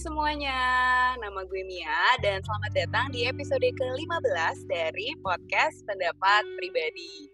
semuanya, nama gue Mia dan selamat datang di episode ke-15 dari podcast Pendapat Pribadi.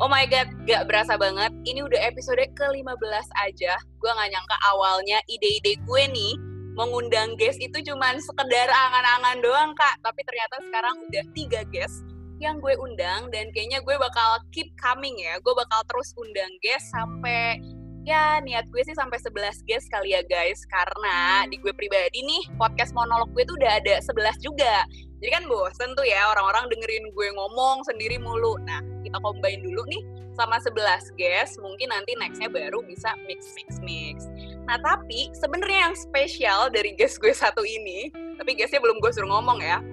Oh my god, gak berasa banget, ini udah episode ke-15 aja. Gue gak nyangka awalnya ide-ide gue nih mengundang guest itu cuman sekedar angan-angan doang kak, tapi ternyata sekarang udah tiga guest yang gue undang dan kayaknya gue bakal keep coming ya. Gue bakal terus undang guest sampai ya niat gue sih sampai 11 guest kali ya guys. Karena di gue pribadi nih podcast monolog gue tuh udah ada 11 juga. Jadi kan bosen tuh ya orang-orang dengerin gue ngomong sendiri mulu. Nah kita combine dulu nih sama 11 guest mungkin nanti nextnya baru bisa mix mix mix. Nah tapi sebenarnya yang spesial dari guest gue satu ini tapi guestnya belum gue suruh ngomong ya.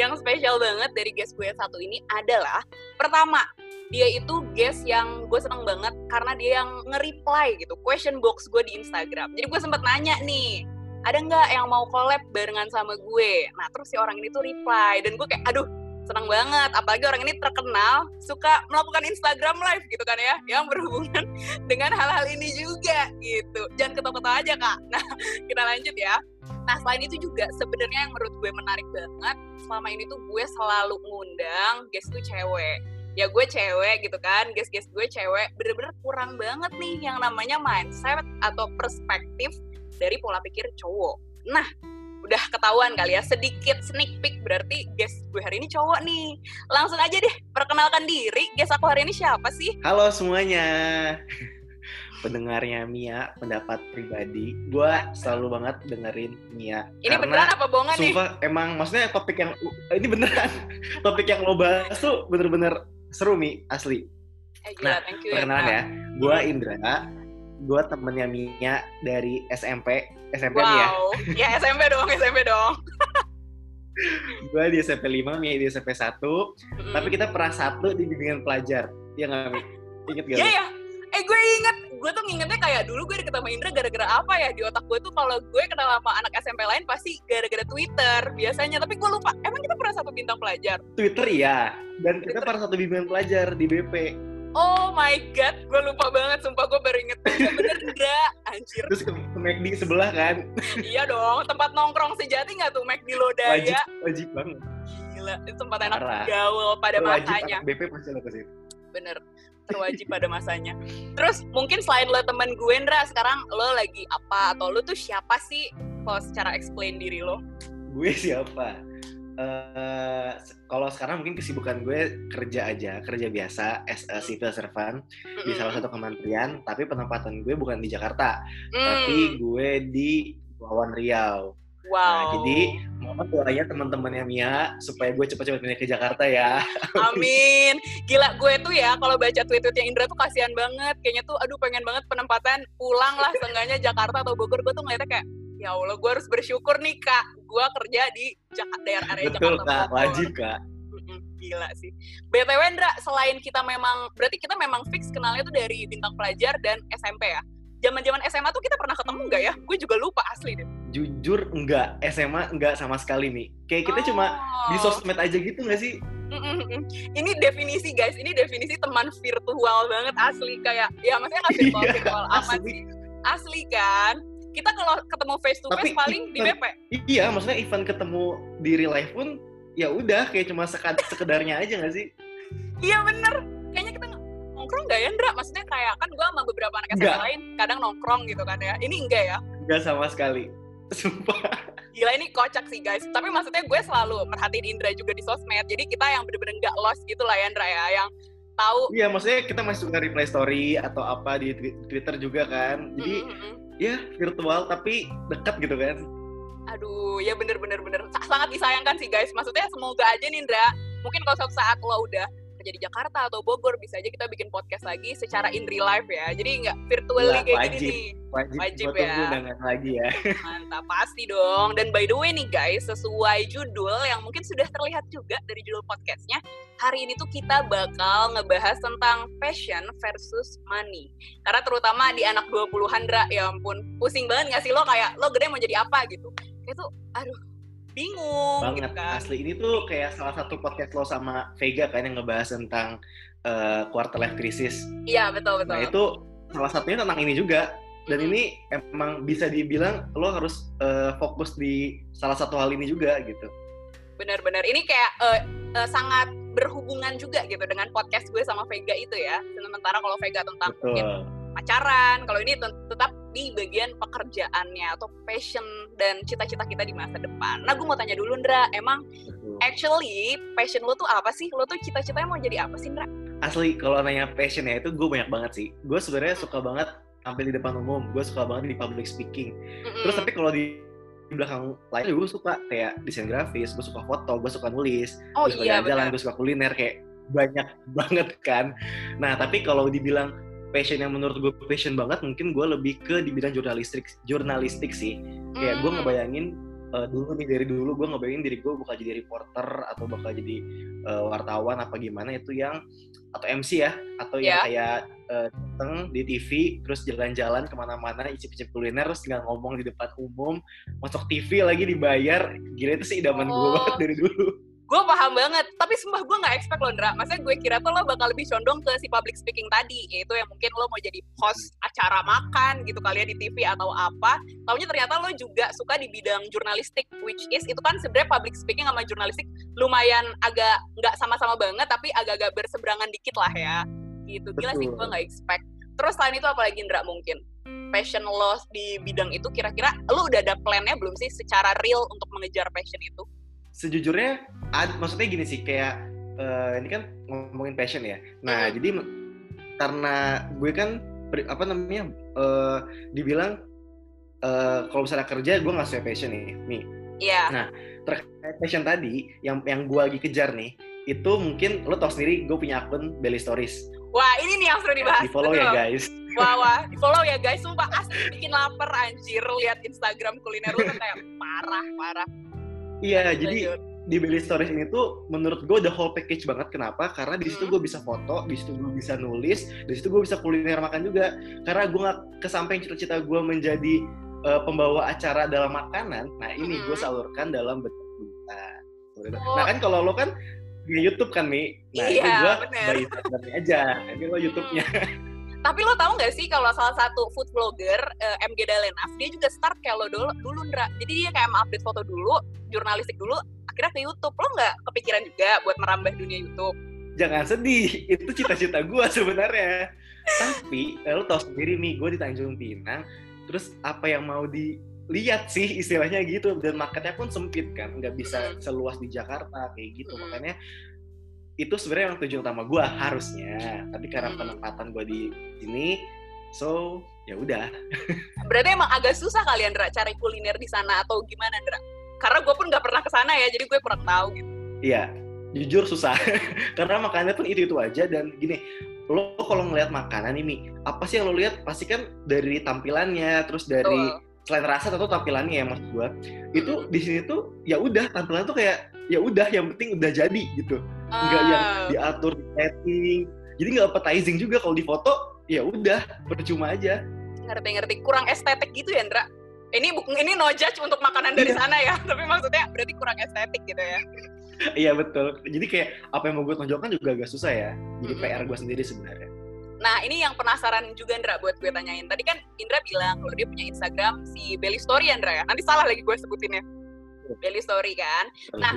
Yang spesial banget dari guest gue satu ini adalah pertama dia itu guest yang gue seneng banget karena dia yang nge-reply gitu question box gue di Instagram. Jadi gue sempet nanya nih ada nggak yang mau collab barengan sama gue? Nah terus si orang ini tuh reply dan gue kayak aduh senang banget. Apalagi orang ini terkenal suka melakukan Instagram live gitu kan ya yang berhubungan dengan hal-hal ini juga gitu. Jangan ketawa-ketawa aja kak. Nah kita lanjut ya. Nah selain itu juga sebenarnya yang menurut gue menarik banget selama ini tuh gue selalu ngundang guest tuh cewek ya gue cewek gitu kan guys-guys gue cewek bener-bener kurang banget nih yang namanya mindset atau perspektif dari pola pikir cowok. Nah udah ketahuan kali ya sedikit sneak peek berarti guys gue hari ini cowok nih. Langsung aja deh perkenalkan diri guys aku hari ini siapa sih? Halo semuanya. Pendengarnya Mia pendapat pribadi. Gue selalu banget dengerin Mia. Ini beneran apa bohongan nih? emang maksudnya topik yang ini beneran. Topik yang lo bahas tuh bener-bener seru Mi, asli. Eh, gila, nah, thank you, ya, perkenalan ya, gue Indra, gue temennya Mia dari SMP, SMP wow. nih ya. ya SMP dong, SMP dong. gue di SMP 5, Mia di SMP 1, hmm. tapi kita pernah satu di bimbingan pelajar, ya nggak Mi? Ingat gak? Iya, yeah, ya. Eh, gue inget gue tuh ngingetnya kayak dulu gue deket sama Indra gara-gara apa ya di otak gue tuh kalau gue kenal sama anak SMP lain pasti gara-gara Twitter biasanya tapi gue lupa emang kita pernah satu bintang pelajar Twitter ya dan Twitter. kita pernah satu bimbingan pelajar di BP Oh my god, gue lupa banget, sumpah gue baru inget bener enggak, anjir. Terus ke, ke McD sebelah kan? iya dong, tempat nongkrong sejati nggak tuh McD Lodaya? Wajib, wajib banget. Gila, itu tempat enak gaul pada wajib, masanya. BP pasti lo ke situ. Bener terwajib pada masanya. Terus mungkin selain lo temen gue, Ndra, sekarang lo lagi apa? Atau lo tuh siapa sih? Kalau secara explain diri lo. Gue siapa? Uh, kalau sekarang mungkin kesibukan gue kerja aja, kerja biasa as a civil servant mm-hmm. di salah satu kementerian, tapi penempatan gue bukan di Jakarta, mm. tapi gue di Kepulauan Riau. Nah, wow. Nah, jadi mohon doanya teman-temannya Mia supaya gue cepat-cepat pindah ke Jakarta ya. Amin. Gila gue tuh ya kalau baca tweet-tweetnya Indra tuh kasihan banget. Kayaknya tuh aduh pengen banget penempatan pulang lah seenggaknya Jakarta atau Bogor. Gue tuh ngeliatnya kayak ya Allah gue harus bersyukur nih kak. Gue kerja di Jakarta daerah area Betul, Jakarta. Betul kak, wajib kak. Gila sih. BTW Indra, selain kita memang, berarti kita memang fix kenalnya tuh dari bintang pelajar dan SMP ya? Zaman-zaman SMA tuh kita pernah ketemu nggak ya? Gue juga lupa asli deh. Jujur enggak, SMA enggak sama sekali nih. Kayak kita oh. cuma di oh. sosmed aja gitu nggak sih? Ini definisi guys, ini definisi teman virtual banget asli kayak ya maksudnya nggak virtual iya, virtual amat sih. Asli kan? Kita kalau ketemu face to face Tapi paling event, di BP. Iya, maksudnya event ketemu di real life pun ya udah kayak cuma sekedarnya aja nggak sih? Iya bener. Nongkrong gak ya Ndra? Maksudnya kayak kan gue sama beberapa anak SMA lain kadang nongkrong gitu kan ya. Ini enggak ya? Enggak sama sekali. Sumpah. Gila ini kocak sih guys. Tapi maksudnya gue selalu perhatiin Indra juga di sosmed. Jadi kita yang bener-bener gak lost gitu lah ya Indra ya. Yang tahu. Iya maksudnya kita masih suka reply story atau apa di Twitter juga kan. Jadi mm -hmm. ya virtual tapi dekat gitu kan. Aduh, ya bener-bener bener. Sangat disayangkan sih guys. Maksudnya semoga aja nih Indra. Mungkin kalau suatu saat lo udah kerja di Jakarta atau Bogor bisa aja kita bikin podcast lagi secara in real life ya. Jadi nggak virtually kayak wajib, gini nih. Wajib, wajib ya. lagi ya. Mantap pasti dong. Dan by the way nih guys sesuai judul yang mungkin sudah terlihat juga dari judul podcastnya hari ini tuh kita bakal ngebahas tentang passion versus money. Karena terutama di anak 20-an Dra ya ampun pusing banget gak sih lo? Kayak lo gede mau jadi apa gitu? Kayak tuh aduh bingung banget. gitu kan. asli ini tuh kayak salah satu podcast lo sama Vega kan yang ngebahas tentang uh, quarter life crisis. Iya betul betul. Nah itu salah satunya tentang ini juga. Dan ini emang bisa dibilang lo harus uh, fokus di salah satu hal ini juga gitu. Benar-benar ini kayak uh, uh, sangat berhubungan juga gitu dengan podcast gue sama Vega itu ya. Sementara kalau Vega tentang Betul. mungkin pacaran kalau ini tetap di bagian pekerjaannya atau passion dan cita-cita kita di masa depan. Nah, gue mau tanya dulu, Ndra, emang actually passion lo tuh apa sih? Lo tuh cita-citanya mau jadi apa sih, Ndra? Asli, kalau nanya passionnya itu gue banyak banget sih. Gue sebenarnya suka banget tampil di depan umum, gue suka banget di public speaking. Mm-hmm. Terus tapi kalau di belakang layar gue suka kayak desain grafis, gue suka foto, gue suka nulis, oh, gue suka iya, jalan, gue suka kuliner kayak banyak banget kan. Nah tapi kalau dibilang passion yang menurut gue passion banget mungkin gue lebih ke di bidang jurnalistik jurnalistik sih kayak gue hmm. ngebayangin uh, dulu nih dari dulu gue ngebayangin diri gue bakal jadi reporter atau bakal jadi uh, wartawan apa gimana itu yang atau MC ya atau yeah. yang kayak uh, dateng di TV terus jalan-jalan ke mana-mana icip-icip kuliner terus tinggal ngomong di depan umum masuk TV lagi dibayar gila itu sih idaman oh. gue banget dari dulu gue paham banget. Tapi sumpah gue nggak expect lo Ndra. Maksudnya gue kira tuh lo bakal lebih condong ke si public speaking tadi yaitu yang mungkin lo mau jadi host acara makan gitu kali ya di TV atau apa. Taunya ternyata lo juga suka di bidang jurnalistik which is itu kan sebenarnya public speaking sama jurnalistik lumayan agak nggak sama-sama banget tapi agak-agak berseberangan dikit lah ya. Gitu. Gila Betul. sih gue nggak expect. Terus selain itu apalagi Ndra mungkin? Passion lo di bidang itu kira-kira lo udah ada plannya belum sih secara real untuk mengejar passion itu sejujurnya ad, maksudnya gini sih kayak uh, ini kan ngomongin passion ya. Nah hmm. jadi karena gue kan apa namanya uh, dibilang uh, kalau misalnya kerja gue nggak sesuai passion nih nih. Yeah. nah terkait passion tadi yang yang gue lagi kejar nih itu mungkin lo tau sendiri gue punya akun Belly Stories. Wah ini nih yang seru dibahas. di follow ya guys. Wah wah di follow ya guys. Sumpah asli bikin lapar anjir lihat Instagram kuliner lu kayak parah parah Iya, jadi di Belly Stories ini tuh menurut gue the whole package banget. Kenapa? Karena di situ hmm. gue bisa foto, di situ gue bisa nulis, di situ gue bisa kuliner makan juga. Karena gue nggak kesampaian cita-cita gue menjadi uh, pembawa acara dalam makanan. Nah ini gue hmm. salurkan dalam bentuk. Oh. Nah kan kalau lo kan di YouTube kan Mi, nah iya, itu gue by aja. Ini lo YouTube-nya. Tapi lo tau gak sih kalau salah satu food vlogger uh, eh, MG Dalenaf dia juga start kayak lo dulu dulu Ndra. Jadi dia kayak update foto dulu, jurnalistik dulu, akhirnya ke YouTube. Lo nggak kepikiran juga buat merambah dunia YouTube? Jangan sedih, itu cita-cita gue sebenarnya. Tapi eh, lo tau sendiri nih, gue di Tanjung Pinang, terus apa yang mau dilihat sih istilahnya gitu dan marketnya pun sempit kan, nggak bisa seluas di Jakarta kayak gitu. Makanya itu sebenarnya yang tujuan utama gue harusnya. Tapi karena penempatan gue di sini so ya udah. Berarti emang agak susah kalian Dra cari kuliner di sana atau gimana Dra karena gue pun nggak pernah ke sana ya jadi gue kurang tahu gitu. Iya jujur susah. Karena makanannya pun itu itu aja dan gini lo kalau ngelihat makanan ini apa sih yang lo lihat pasti kan dari tampilannya terus dari oh. selain rasa atau tampilannya ya maksud gue itu di sini tuh ya udah tampilan tuh kayak ya udah yang penting udah jadi gitu nggak yang ah. diatur di setting jadi nggak appetizing juga kalau di foto ya udah percuma aja ngerti-ngerti kurang estetik gitu ya Ndra ini ini no judge untuk makanan dari iya. sana ya tapi maksudnya berarti kurang estetik gitu ya iya betul jadi kayak apa yang mau gue tonjolkan juga agak susah ya jadi mm -hmm. PR gue sendiri sebenarnya Nah ini yang penasaran juga Indra buat gue tanyain. Tadi kan Indra bilang kalau dia punya Instagram si Belly Story Indra ya. Nanti salah lagi gue sebutinnya. Belly Story kan. Nah,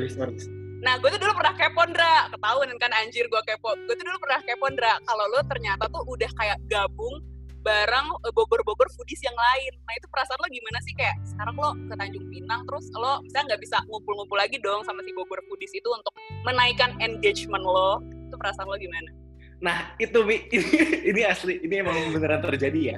Nah, gue tuh dulu pernah kepo, Ndra. Ketahuan kan anjir gue kepo. Gue tuh dulu pernah kepo, Ndra. Kalau lo ternyata tuh udah kayak gabung bareng eh, Bogor-Bogor foodies yang lain. Nah, itu perasaan lo gimana sih? Kayak sekarang lo ke Tanjung Pinang, terus lo misalnya nggak bisa ngumpul-ngumpul lagi dong sama si Bogor foodies itu untuk menaikkan engagement lo. Itu perasaan lo gimana? Nah, itu Mi, ini, ini asli, ini emang beneran terjadi ya.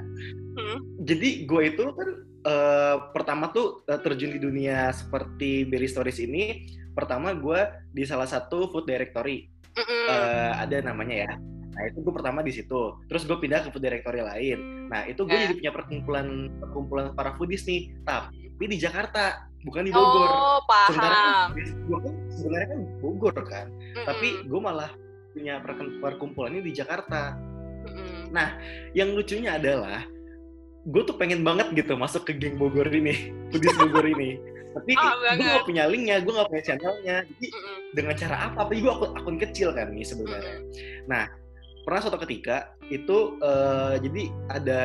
Hmm? Jadi gue itu kan uh, pertama tuh uh, terjun di dunia seperti Belly Stories ini. Pertama gue di salah satu food directory. Uh, ada namanya ya. Nah itu gue pertama di situ. Terus gue pindah ke food directory lain. Nah itu gue eh. jadi punya perkumpulan perkumpulan para foodies nih. Tapi di Jakarta bukan di Bogor. Oh paham. Sebenarnya kan, gue kan sebenarnya kan Bogor kan. Mm-hmm. tapi gue malah punya perkumpulannya di Jakarta mm-hmm. nah yang lucunya adalah gue tuh pengen banget gitu masuk ke geng Bogor ini foodies Bogor ini tapi oh, gue gak punya linknya gue gak punya channelnya jadi mm -mm. dengan cara apa tapi gue akun akun kecil kan nih sebenarnya mm -mm. nah pernah suatu ketika itu uh, jadi ada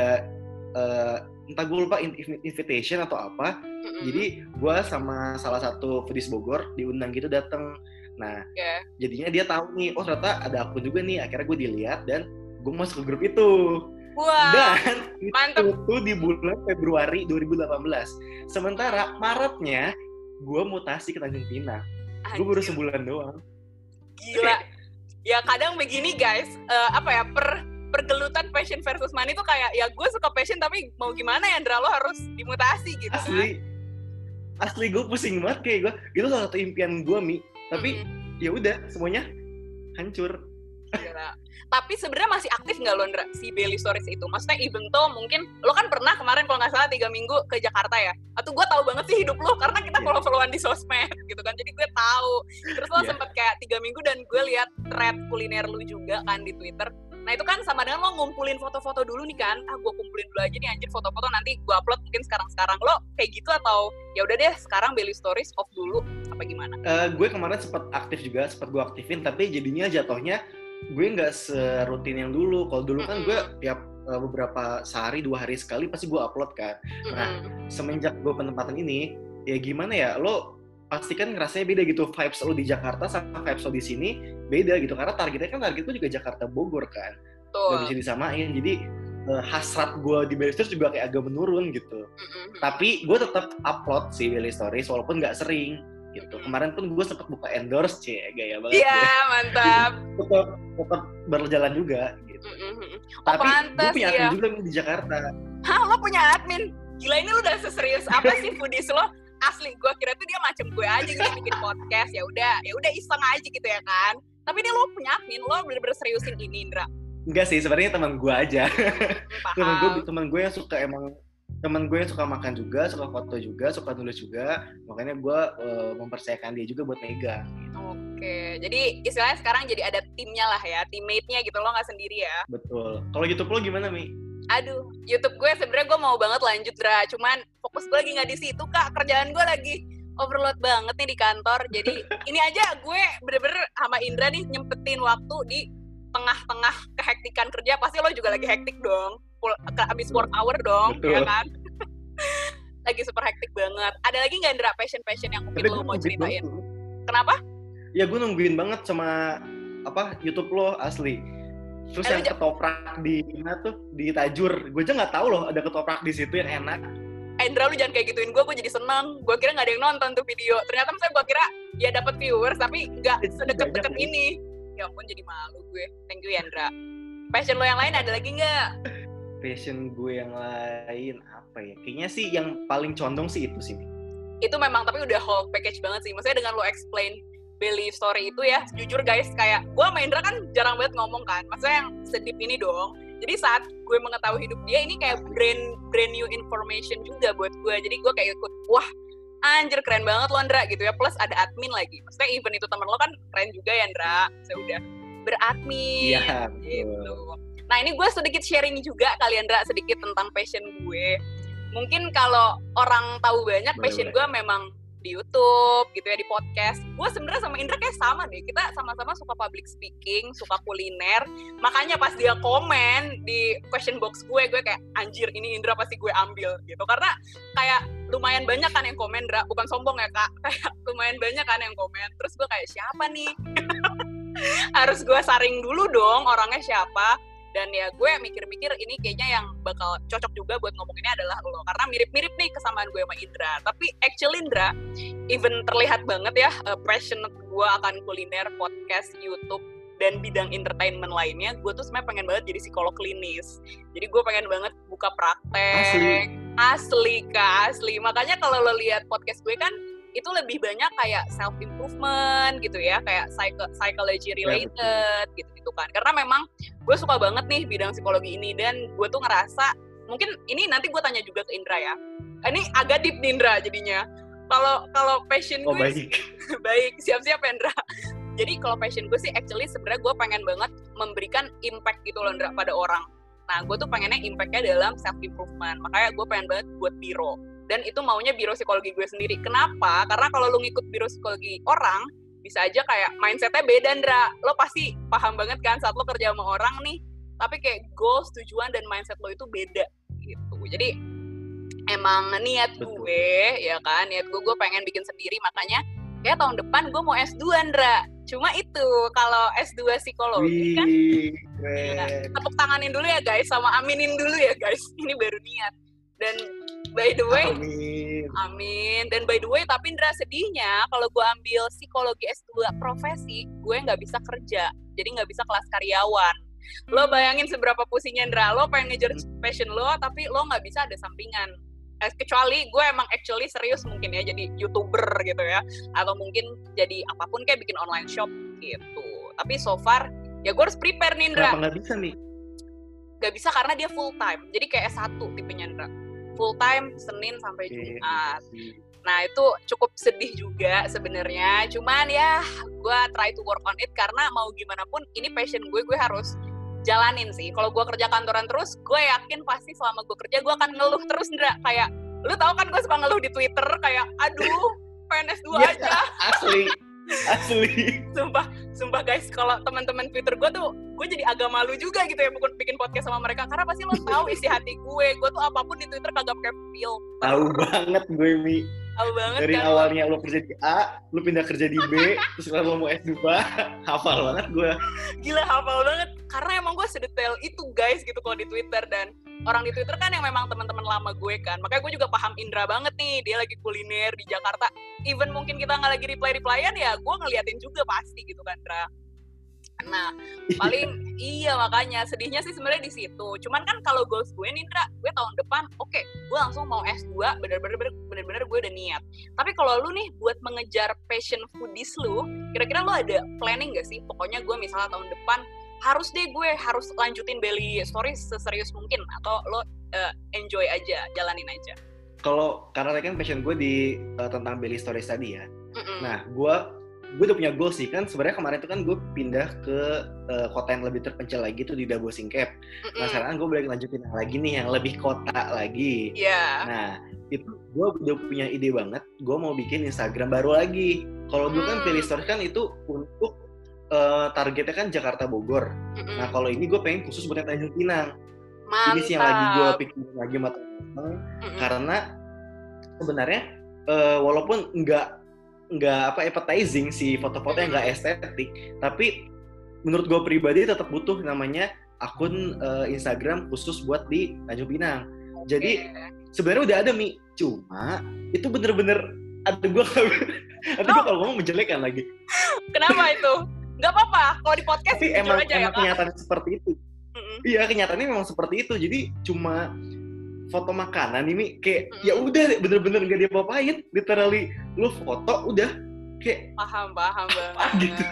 uh, entah gue lupa invitation atau apa mm-hmm. jadi gue sama salah satu Fedis Bogor diundang gitu datang nah yeah. jadinya dia tahu nih oh ternyata ada aku juga nih akhirnya gue dilihat dan gue masuk ke grup itu. Wah, dan mantep. itu di bulan Februari 2018 sementara Maretnya gue mutasi ke Tanjung Pinang. Gue baru sebulan doang. Gila. Ya kadang begini guys uh, apa ya per pergelutan passion versus money tuh kayak ya gue suka passion tapi mau gimana ya Andra? Lo harus dimutasi gitu. Asli. Asli gue pusing banget kayak gue itu salah satu impian gue mi tapi mm-hmm. ya udah semuanya hancur Gila. Tapi sebenarnya masih aktif nggak lo Ndra, si Belly Stories itu? Maksudnya even tuh mungkin lo kan pernah kemarin kalau nggak salah tiga minggu ke Jakarta ya? Atau gue tahu banget sih hidup lo karena kita yeah. follow-followan di sosmed gitu kan. Jadi gue tahu. Terus lo yeah. sempet kayak tiga minggu dan gue lihat thread kuliner lo juga kan di Twitter. Nah itu kan sama dengan lo ngumpulin foto-foto dulu nih kan. Ah gue kumpulin dulu aja nih anjir foto-foto nanti gue upload mungkin sekarang-sekarang. Lo kayak gitu atau ya udah deh sekarang Belly Stories off dulu apa gimana? Uh, gue kemarin sempat aktif juga, sempat gue aktifin tapi jadinya jatuhnya gue nggak serutin yang dulu. Kalau dulu kan gue tiap uh, beberapa sehari dua hari sekali pasti gue upload kan. Nah semenjak gue penempatan ini ya gimana ya lo pasti kan ngerasanya beda gitu. Vibes lo di Jakarta sama vibes lo di sini beda gitu. Karena targetnya kan target gue juga Jakarta Bogor kan. Betul. gak bisa disamain. Jadi uh, hasrat gue di Belly Stories juga kayak agak menurun gitu. Mm-hmm. tapi gue tetap upload sih Belly Stories walaupun nggak sering gitu. Kemarin pun gue sempat buka endorse cie. Gaya banget iya yeah, mantap. Tetap tetap berjalan juga gitu. Mm-hmm. oh, tapi gue punya admin ya. juga di Jakarta. Hah lo punya admin? Gila ini lo udah seserius apa sih foodies lo asli gue kira tuh dia macam gue aja gitu bikin podcast ya udah ya udah iseng aja gitu ya kan. Tapi dia lo punya admin lo bener-bener seriusin ini Indra. Enggak sih sebenarnya teman gue aja. Hmm, teman gue teman gue yang suka emang teman gue yang suka makan juga suka foto juga suka nulis juga makanya gue uh, mempercayakan dia juga buat megang gitu. oke jadi istilahnya sekarang jadi ada timnya lah ya teammate-nya gitu lo nggak sendiri ya? Betul. Kalau YouTube lo gimana mi aduh YouTube gue sebenarnya gue mau banget lanjut Dra. Cuman fokus gue lagi nggak di situ kak. Kerjaan gue lagi overload banget nih di kantor. Jadi ini aja gue bener-bener sama Indra nih nyempetin waktu di tengah-tengah kehektikan kerja. Pasti lo juga lagi hektik dong. Ke abis work hour dong Betul. ya kan? Lagi super hektik banget. Ada lagi nggak Indra passion passion yang mungkin lo mau ceritain? kenapa? Ya gue nungguin banget sama apa YouTube lo asli Terus yang ketoprak di mana tuh di Tajur. Gue aja nggak tahu loh ada ketoprak di situ yang enak. Endra lu jangan kayak gituin gue, gue jadi seneng. Gue kira nggak ada yang nonton tuh video. Ternyata misalnya gue kira ya dapat viewers, tapi nggak sedekat-dekat ini. Ya ampun jadi malu gue. Thank you Yandra. Passion lo yang lain ada lagi nggak? Passion gue yang lain apa ya? Kayaknya sih yang paling condong sih itu sih. Itu memang tapi udah whole package banget sih. Maksudnya dengan lo explain belief story itu ya jujur guys kayak gue sama Indra kan jarang banget ngomong kan maksudnya yang sedip ini dong. Jadi saat gue mengetahui hidup dia ini kayak brand brand new information juga buat gue jadi gue kayak ikut wah anjir keren banget lo Andra gitu ya. Plus ada admin lagi. Maksudnya even itu temen lo kan keren juga ya Andra. Saya udah beradmin iya, gitu. nah ini gue sedikit sharing juga kalian Andra sedikit tentang passion gue. Mungkin kalau orang tahu banyak passion gue memang di YouTube gitu ya di podcast. Gue sebenarnya sama Indra kayak sama deh. Kita sama-sama suka public speaking, suka kuliner. Makanya pas dia komen di question box gue, gue kayak anjir ini Indra pasti gue ambil gitu. Karena kayak lumayan banyak kan yang komen, Indra. Bukan sombong ya kak. Kayak lumayan banyak kan yang komen. Terus gue kayak siapa nih? Harus gue saring dulu dong orangnya siapa dan ya gue mikir-mikir ini kayaknya yang bakal cocok juga buat ngomong ini adalah lo. Karena mirip-mirip nih kesamaan gue sama Indra. Tapi actually Indra even terlihat banget ya uh, passionate gue akan kuliner podcast YouTube dan bidang entertainment lainnya gue tuh sebenarnya pengen banget jadi psikolog klinis. Jadi gue pengen banget buka praktek. Asli, asli kak asli. Makanya kalau lo lihat podcast gue kan itu lebih banyak kayak self improvement gitu ya kayak psychology iya, related ya, gitu gitu kan. Karena memang gue suka banget nih bidang psikologi ini dan gue tuh ngerasa mungkin ini nanti gue tanya juga ke Indra ya. Ini agak deep nih Indra jadinya. Kalau kalau passion oh, gue baik. baik siap-siap Indra. Jadi kalau passion gue sih actually sebenarnya gue pengen banget memberikan impact gitu loh Indra pada orang. Nah gue tuh pengennya impactnya dalam self improvement makanya gue pengen banget buat biro dan itu maunya biro psikologi gue sendiri. Kenapa? Karena kalau lu ngikut biro psikologi orang, bisa aja kayak mindsetnya beda, Ndra. Lo pasti paham banget kan saat lo kerja sama orang nih, tapi kayak goals, tujuan, dan mindset lo itu beda gitu. Jadi emang niat Betul. gue ya kan niat gue gue pengen bikin sendiri makanya kayak tahun depan gue mau S2 Andra cuma itu kalau S2 psikologi kan Wih, Gila. keren. tepuk tanganin dulu ya guys sama aminin dulu ya guys ini baru niat dan by the way Amin. amin. Dan by the way tapi Indra sedihnya kalau gue ambil psikologi S2 profesi gue nggak bisa kerja. Jadi nggak bisa kelas karyawan. Lo bayangin seberapa pusingnya Indra. Lo pengen ngejar passion lo tapi lo nggak bisa ada sampingan. Eh, kecuali gue emang actually serius mungkin ya jadi youtuber gitu ya. Atau mungkin jadi apa pun kayak bikin online shop gitu. Tapi so far ya gue harus prepare nih Indra. Kenapa nggak bisa nih? gak bisa karena dia full time. Jadi kayak S1 tipenya Indra full time Senin sampai. Jumat nah itu cukup sedih juga sebenarnya cuman ya gue try to work on it karena mau gimana pun ini passion gue gue harus jalanin sih kalau gue kerja kantoran terus gue yakin pasti selama gue kerja gue akan ngeluh terus Indra kayak lu tau kan gue suka ngeluh di Twitter kayak aduh PNS 2 Iya. aja Asli, asli. sumpah sumpah guys kalau teman-teman Twitter gue tuh gue jadi agak malu juga gitu ya bikin bikin podcast sama mereka karena pasti lo tahu isi hati gue. Gue tuh apa pun di Twitter kagak pakai feel. Tahu banget gue Mi. tahu banget Dari kan? awalnya lo kerja di A, lo pindah kerja di B, terus lo mau S2, hafal banget gue. gila hafal banget. Karena emang gue sedetail itu guys gitu kalau di Twitter. Dan orang di Twitter kan yang memang teman-teman lama gue kan. Makanya gue juga paham Indra banget nih. Dia lagi kuliner di Jakarta. Even mungkin kita nggak lagi reply replyan ya gue ngeliatin juga pasti gitu kan Indra nah paling iya makanya sedihnya sih sebenarnya di situ cuman kan kalau goals gue nih Indra gue tahun depan oke gue langsung mau S2 bener-bener bener-bener gue udah niat tapi kalau lu nih buat mengejar passion foodies lu kira-kira lu ada planning gak sih pokoknya gue misalnya tahun depan harus deh gue harus lanjutin Belly Stories seserius mungkin atau lo eh, enjoy aja jalanin aja Kalau karena kan passion gue di eh, tentang belly stories tadi ya. Mm-mm. Nah, gue gue udah punya goal sih kan sebenarnya kemarin itu kan gue pindah ke eh, kota yang lebih terpencil lagi tuh di Dabo Singkep. Mm-mm. Nah sekarang gue boleh lanjutin yang lagi nih yang lebih kota lagi. Iya. Nah itu gue udah punya ide banget. Gue mau bikin Instagram baru lagi. Kalau dulu kan Hmm. Pilih Stories kan itu untuk eh, targetnya kan Jakarta Bogor. Mm-mm. Nah kalau ini gue pengen khusus buat yang Tanjung Pinang. Mantap. Ini sih yang lagi gue pikirin lagi sama. Mm-mm. Karena sebenarnya eh, walaupun nggak nggak apa appetizing si foto-foto yang nggak estetik, tapi menurut gue pribadi tetap butuh namanya akun eh, Instagram khusus buat di Tanjung Pinang. Jadi sebenarnya udah ada mi, cuma itu bener-bener ada gue nanti gue kalau ngomong menjelekan lagi. kenapa itu nggak apa-apa kalau di podcast Tapi jujur emang aja ya emang pak kenyataan seperti itu. Iya kenyataannya memang seperti itu. Jadi cuma foto makanan ini kayak Mm. ya udah bener-bener nggak diapa-apain. Literally lu foto udah kayak paham paham banget gitu.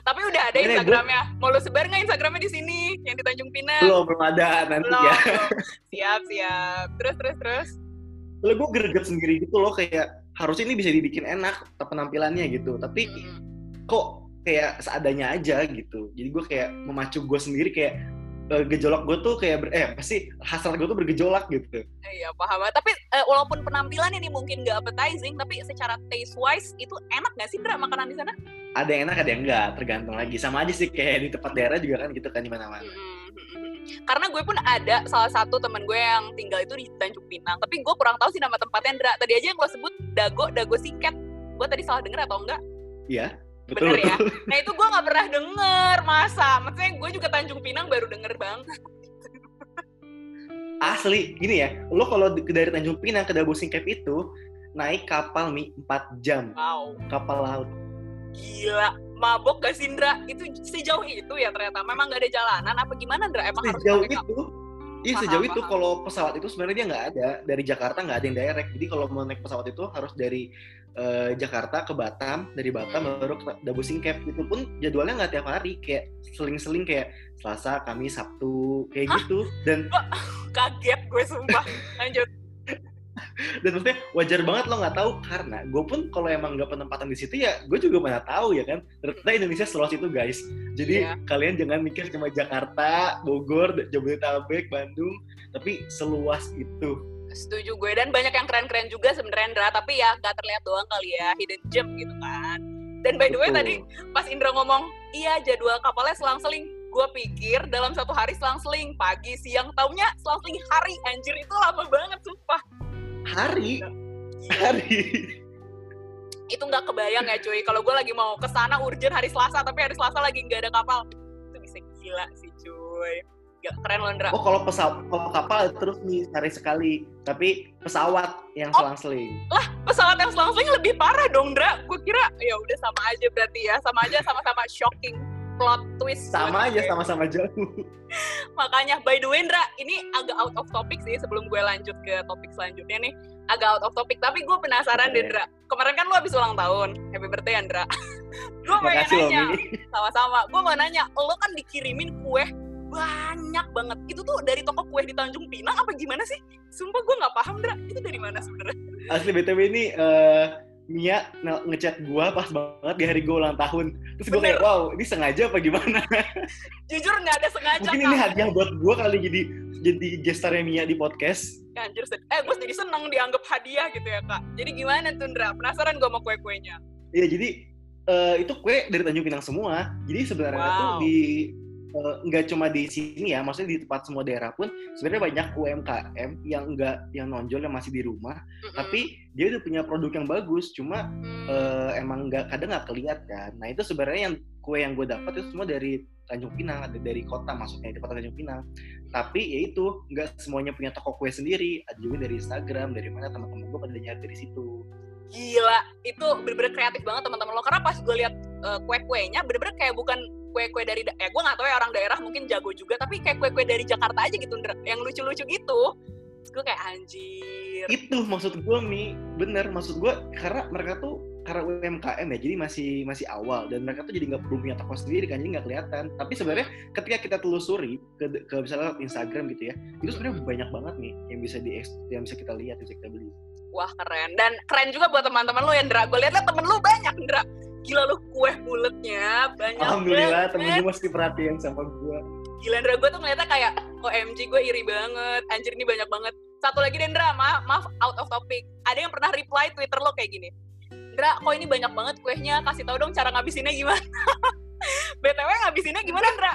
tapi udah ada Makanya gua- Instagramnya mau lu sebar nggak Instagramnya di sini yang di Tanjung Pinang Belum belum ada nanti Belum, ya. siap siap terus terus terus Lalu gue greget sendiri gitu loh kayak harusnya ini bisa dibikin enak penampilannya gitu. Tapi Mm-mm. kok kayak seadanya aja gitu. Jadi gue kayak memacu gue sendiri kayak eh, gejolak gue tuh kayak ber, eh pasti hasrat gue tuh bergejolak gitu. Iya paham. Tapi eh, walaupun penampilan ini mungkin nggak appetizing, tapi secara taste wise itu enak nggak sih Indra makanan di sana? Ada yang enak ada yang enggak tergantung lagi. Sama aja sih kayak di tempat daerah juga kan gitu kan di mana-mana. Mm-mm. Karena gue pun ada salah satu teman gue yang tinggal itu di Tanjung Pinang, tapi gue kurang tahu sih nama tempatnya Indra. Tadi aja yang lo sebut Dago, Dago Siket. Gue tadi salah denger atau enggak? Iya. Bener Betul. ya? Nah itu gue nggak pernah denger, masa? Maksudnya gue juga Tanjung Pinang baru denger banget. Asli gini ya. Lo kalau dari Tanjung Pinang ke Dabu Singkep itu naik kapal mi 4 jam. Wow, Kapal laut. gila. Mabok gak sih Indra? Itu sejauh itu ya ternyata. Memang gak ada jalanan apa gimana Indra? Emang harus sejauh kapal? itu Iya Paham, sejauh itu paham. kalau pesawat itu sebenarnya dia nggak ada dari Jakarta nggak ada yang direct. Jadi kalau mau naik pesawat itu harus dari eh, Jakarta ke Batam, dari Batam Hmm. baru ke Dabu Singkep. Itu pun jadwalnya nggak tiap hari, kayak seling-seling kayak Selasa, Kamis, Sabtu kayak Hah? gitu. Dan Kaget gue sumpah. Lanjut. dan maksudnya wajar banget lo nggak tahu karena gue pun kalau emang nggak penempatan di situ ya gue juga mana tahu ya kan. Ternyata Indonesia seluas itu guys. Jadi Iya. kalian jangan mikir cuma Jakarta, Bogor, Jabodetabek, Bandung, tapi seluas itu. Setuju gue. Dan banyak yang keren-keren juga sebenarnya Indra, tapi ya gak terlihat doang kali ya, hidden gem gitu kan. Dan by the way Betul. tadi pas Indra ngomong, iya jadwal kapalnya selang-seling. Gue pikir dalam satu hari selang-seling, pagi, siang, taunya selang-seling hari, anjir itu lama banget sumpah. hari? Hari. Itu nggak kebayang ya cuy. Kalau gue lagi mau ke sana urgent hari Selasa tapi hari Selasa lagi nggak ada kapal. Itu bisa gila sih cuy Gak keren loh Ndra oh kalau pesawat kalau kapal terus nih sehari sekali. Tapi pesawat yang Oh. selang-seling. pesawat yang selang-seling lebih parah dong Ndra. Gue kira ya udah sama aja berarti ya. Sama aja sama-sama shocking plot twist. Sama aja sama-sama jauh. Makanya by the way Ndra ini agak out of topic sih sebelum gue lanjut ke topik selanjutnya nih. Agak out of topic tapi gue penasaran deh. Ndra. Kemarin kan lu habis ulang tahun. Happy birthday ya Ndra. Gue pengen loh nanya. Sama-sama. Gue mau nanya lo kan dikirimin kue banyak banget itu tuh dari toko kue di Tanjung Pinang apa gimana sih sumpah gue nggak paham Ndra itu dari mana sebenarnya asli btw ini eh, Mia nge- ngechat gua pas banget di hari gua ulang tahun terus gua kayak wow ini sengaja apa gimana jujur nggak ada sengaja mungkin Kak. ini hadiah buat gua kali jadi jadi gestarnya Mia di podcast Anjir, eh gue jadi seneng dianggap hadiah gitu ya kak. Jadi gimana tuh Ndra? Penasaran gue sama kue-kuenya. Iya jadi eh, itu kue dari Tanjung Pinang semua. Jadi sebenarnya Wow. tuh di nggak cuma di sini ya, maksudnya di tempat semua daerah pun sebenarnya banyak UMKM yang enggak yang nonjol yang masih di rumah, Mm-mm. tapi dia udah punya produk yang bagus, cuma eh, emang nggak kadang nggak kelihatan. Nah itu sebenarnya yang kue yang gue dapat itu semua dari Tanjung Pinang, ada dari kota maksudnya di kota Tanjung Pinang. Tapi ya itu nggak semuanya punya toko kue sendiri, ada juga dari Instagram, dari mana teman-teman gue pada nyari dari situ. gila, itu bener-bener kreatif banget teman-teman lo. Karena pas gue lihat eh, kue-kuenya, bener-bener kayak bukan kue-kue dari, da- eh gue nggak tahu ya orang daerah mungkin jago juga, tapi kayak kue-kue dari Jakarta aja gitu, yang lucu-lucu gitu. Terus gue kayak anjir. itu maksud gue mi bener maksud gue karena mereka tuh karena UMKM ya jadi masih masih awal dan mereka tuh jadi nggak perlu punya toko sendiri kan jadi nggak kelihatan tapi sebenarnya ketika kita telusuri ke, ke misalnya Instagram gitu ya itu sebenarnya banyak banget nih yang bisa di yang bisa kita lihat yang bisa kita beli Wah keren. Dan keren juga buat teman-teman lo ya Ndra. Gue lihat temen lo banyak Ndra. Gila lu kue buletnya banyak alhamdulillah banget. temen gue masih perhatian sama gue Gila Ndra, gue tuh ngeliatnya kayak OMG gue iri banget, anjir ini banyak banget. Satu lagi deh Ndra, maaf, maaf out of topic. Ada yang pernah reply Twitter lo kayak gini. Ndra, kok ini banyak banget kuehnya, kasih tau dong cara ngabisinnya gimana. BTW ngabisinnya gimana Ndra?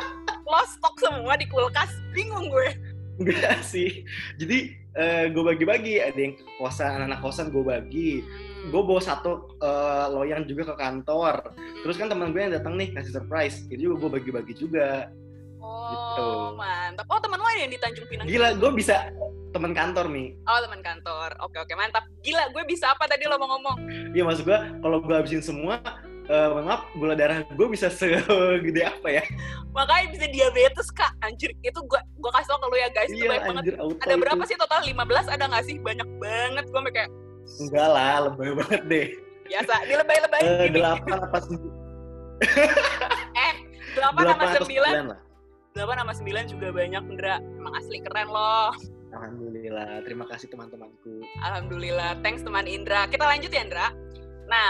Lo stok semua di kulkas, bingung gue. Enggak sih jadi eh, gue bagi-bagi ada yang kosan anak-anak kosan gue bagi gue bawa satu eh, loyang juga ke kantor terus kan teman gue yang datang nih kasih surprise itu juga gue bagi-bagi juga Oh, gitu. mantap. Oh, temen lo ada yang di Tanjung Pinang. Gila, gue bisa teman kantor nih. Oh, teman kantor. Oke, oke, mantap. Gila, gue bisa apa tadi lo mau ngomong? Iya maksud gue, kalau gue habisin semua, eh mohon maaf, gula darah gue bisa segede apa ya? Makanya bisa diabetes, Kak. Anjir, itu gue gue kasih tau ke lo ya, guys. Itu Iya, banyak banget. anjir, Ada itu. berapa sih total? 15 ada nggak sih? Banyak banget. Gue kayak Enggak lah, lebay banget deh. biasa. Dilebay-lebayin Eh, gini. Delapan apa sembilan? Eh, 8 sama Delapan 9. sembilan. 8 sama 9 juga banyak, Ndra. Emang asli keren loh. Alhamdulillah, terima kasih teman-temanku. Alhamdulillah. Thanks teman Indra. Kita lanjut ya, Indra.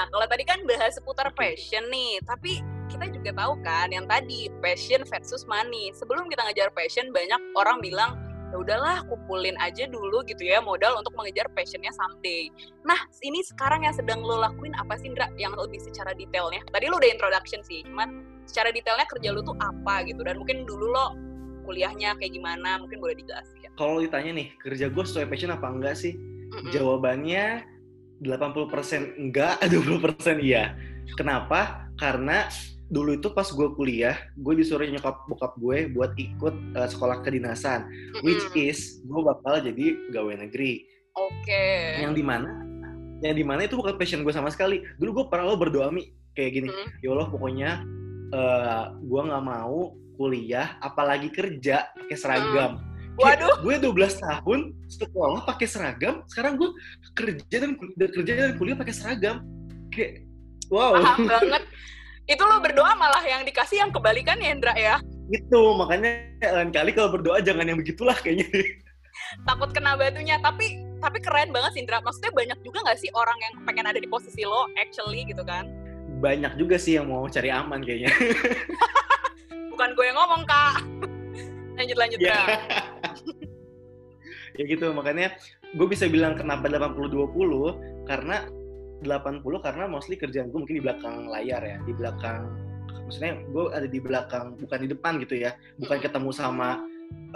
Kalau tadi kan bahas seputar passion nih, tapi kita juga tahu kan yang tadi passion versus money. Sebelum kita ngejar passion, banyak orang bilang, ya udahlah kumpulin aja dulu gitu ya modal untuk mengejar passionnya someday. Nah, ini sekarang yang sedang lo lakuin apa sih, Indra? Yang lebih secara detailnya. Tadi lo udah introduction sih, cuman secara detailnya kerja lo tuh apa gitu. Dan mungkin dulu lo kuliahnya kayak gimana, mungkin boleh dijelasin. Kalau ditanya nih, kerja gue sesuai passion apa enggak sih? Mm-mm. Jawabannya 80% enggak, 20% iya. Kenapa? Karena dulu itu pas gue kuliah, gue disuruh nyokap bokap gue buat ikut eh, sekolah kedinasan, which Mm-mm. is gue bakal jadi pegawai negeri. Oke. Yang di mana, yang di mana itu bukan passion gue sama sekali. Dulu gue pernah lo berdoa mi kayak gini, Mm. ya Allah pokoknya eh, gue nggak mau kuliah, apalagi kerja pakai seragam. Kayak Waduh. gue 12 tahun sekolah pakai seragam, sekarang gue kerja dan kul- dan kerja dan kuliah pakai seragam. Kayak wow. paham banget itu lo berdoa malah yang dikasih yang kebalikan ya Indra ya Itu makanya lain kali kalau berdoa jangan yang begitulah kayaknya. takut kena batunya tapi tapi keren banget sih Indra maksudnya banyak juga nggak sih orang yang pengen ada di posisi lo actually gitu kan Banyak juga sih yang mau cari aman kayaknya. bukan gue yang ngomong kak lanjut lanjut Ya. Ya gitu makanya gue bisa bilang kenapa 80-20 karena 80 karena mostly kerjaan gue mungkin di belakang layar ya di belakang maksudnya gue ada di belakang bukan di depan gitu ya bukan ketemu sama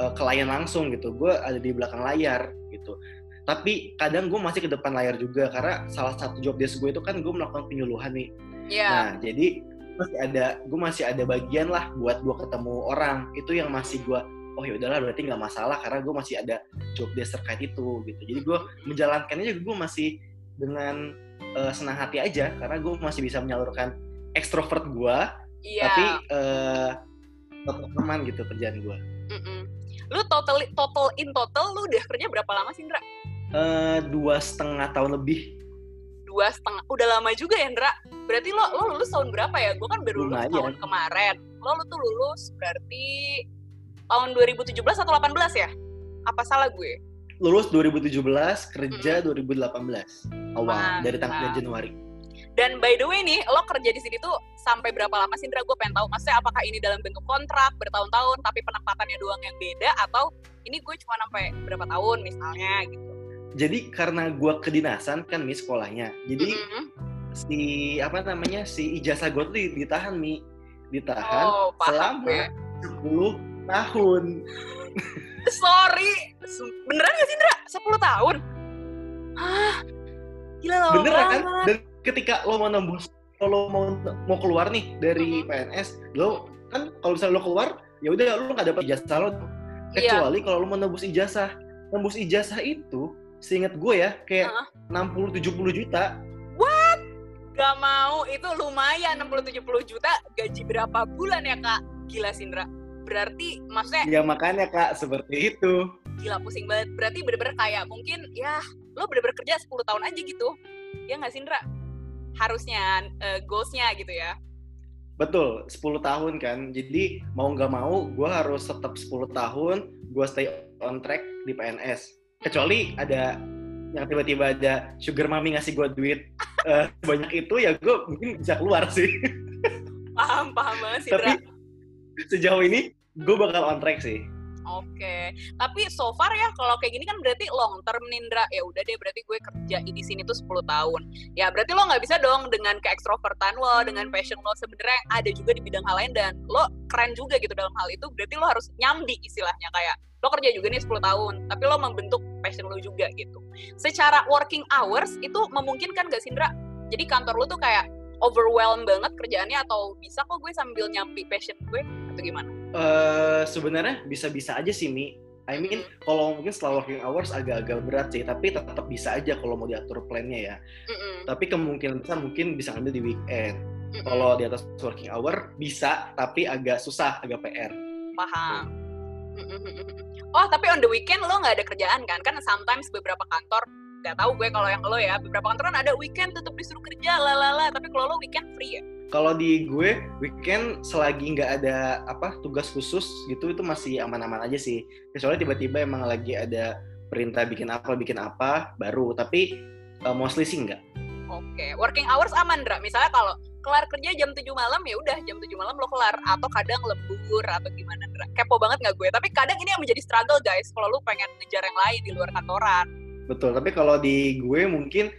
eh, klien langsung gitu gue ada di belakang layar gitu tapi kadang gue masih ke depan layar juga karena salah satu job desk gue itu kan gue melakukan penyuluhan nih Iya. nah jadi masih ada gue masih ada bagian lah buat gue ketemu orang itu yang masih gue oh ya udahlah berarti nggak masalah karena gue masih ada job desk terkait itu gitu jadi gue menjalankannya juga gue masih dengan eh, senang hati aja karena gue masih bisa menyalurkan ekstrovert gue Iya. tapi eh tetap aman gitu kerjaan gue Mm-mm. Lu total total in total lu udah kerja berapa lama sih, Indra? Eh, dua setengah tahun lebih Dua setengah. Udah lama juga ya, Indra. Berarti lo lo lulus tahun berapa ya? Gue kan baru lulus Lumayan. tahun kemarin. Lo lu tuh lulus berarti tahun 2017 atau 18 ya? Apa salah gue? lulus 2017 kerja 2018 awal Mantap. dari tanggal Januari Dan by the way nih, lo kerja di sini tuh sampai berapa lama sih, Indra? Gue pengen tahu. Maksudnya apakah ini dalam bentuk kontrak bertahun-tahun, tapi penempatannya doang yang beda, atau ini gue cuma sampai berapa tahun misalnya gitu? jadi karena gue kedinasan kan mi sekolahnya jadi Mm-mm. Si apa namanya si ijazah gue tuh di- ditahan mi ditahan Oh, paham selama 10 tahun Sorry, beneran gak sih Indra? 10 tahun? Hah? Gila lama beneran kan banget. dan ketika lo mau nembus kalau mau mau keluar nih dari. PNS lo kan kalau misalnya lo keluar ya udah lo nggak dapat ijazah lo Iya, kecuali kalau lo mau nembus ijazah nembus ijazah itu seingat gue ya kayak Heeh. 60-70 juta gak mau. Itu lumayan 60-70 juta. Gaji berapa bulan ya, Kak? Gila, Sindra. Berarti, maksudnya, ya makanya kak seperti itu gila pusing banget. Berarti bener-bener kayak mungkin, ya, lo bener-bener kerja 10 tahun aja gitu. Ya nggak Sindra? Harusnya, eh, goals-nya gitu ya. betul 10 tahun kan jadi mau nggak mau gue harus tetap 10 tahun gue stay on track di PNS kecuali ada yang tiba-tiba ada sugar mami ngasih gue duit eh, banyak itu ya gue mungkin bisa keluar sih Paham, paham banget, Sindra. tapi sejauh ini gue bakal on track sih Oke, tapi so far ya kalau kayak gini kan berarti long term Nindra. Ya udah deh berarti gue kerja di sini tuh 10 tahun. Ya berarti lo nggak bisa dong dengan keekstrovertan lo, dengan passion lo sebenarnya ada juga di bidang hal lain dan lo keren juga gitu dalam hal itu. Berarti lo harus nyambi istilahnya kayak lo kerja juga nih 10 tahun, tapi lo membentuk passion lo juga gitu. Secara working hours itu memungkinkan gak Sindra? Jadi kantor lo tuh kayak overwhelm banget kerjaannya atau bisa kok gue sambil nyampi passion gue atau gimana? eh sebenarnya bisa-bisa aja sih mi I mean kalau mungkin setelah working hours agak-agak berat sih tapi tetap bisa aja kalau mau diatur plannya ya Mm-mm. tapi kemungkinan besar mungkin bisa ngambil di weekend Mm-mm. kalau di atas working hour bisa tapi agak susah agak PR paham. Oh tapi on the weekend lo nggak ada kerjaan kan? Kan sometimes beberapa kantor nggak tahu gue kalau yang lo ya beberapa kantor kan ada weekend tetap disuruh kerja lalala tapi kalau lo weekend free ya? Kalau di gue weekend selagi nggak ada apa tugas khusus gitu itu masih aman-aman aja sih. Kecuali tiba-tiba emang lagi ada perintah bikin apa bikin apa baru. Tapi uh, mostly sih enggak oke working hours aman Dra. Misalnya kalau kelar kerja jam 7 malam ya udah jam 7 malam lo kelar. Atau kadang lembur atau gimana kepo banget nggak gue? Tapi kadang ini yang menjadi struggle guys kalau lo pengen ngejar yang lain di luar kantoran. Betul tapi kalau di gue mungkin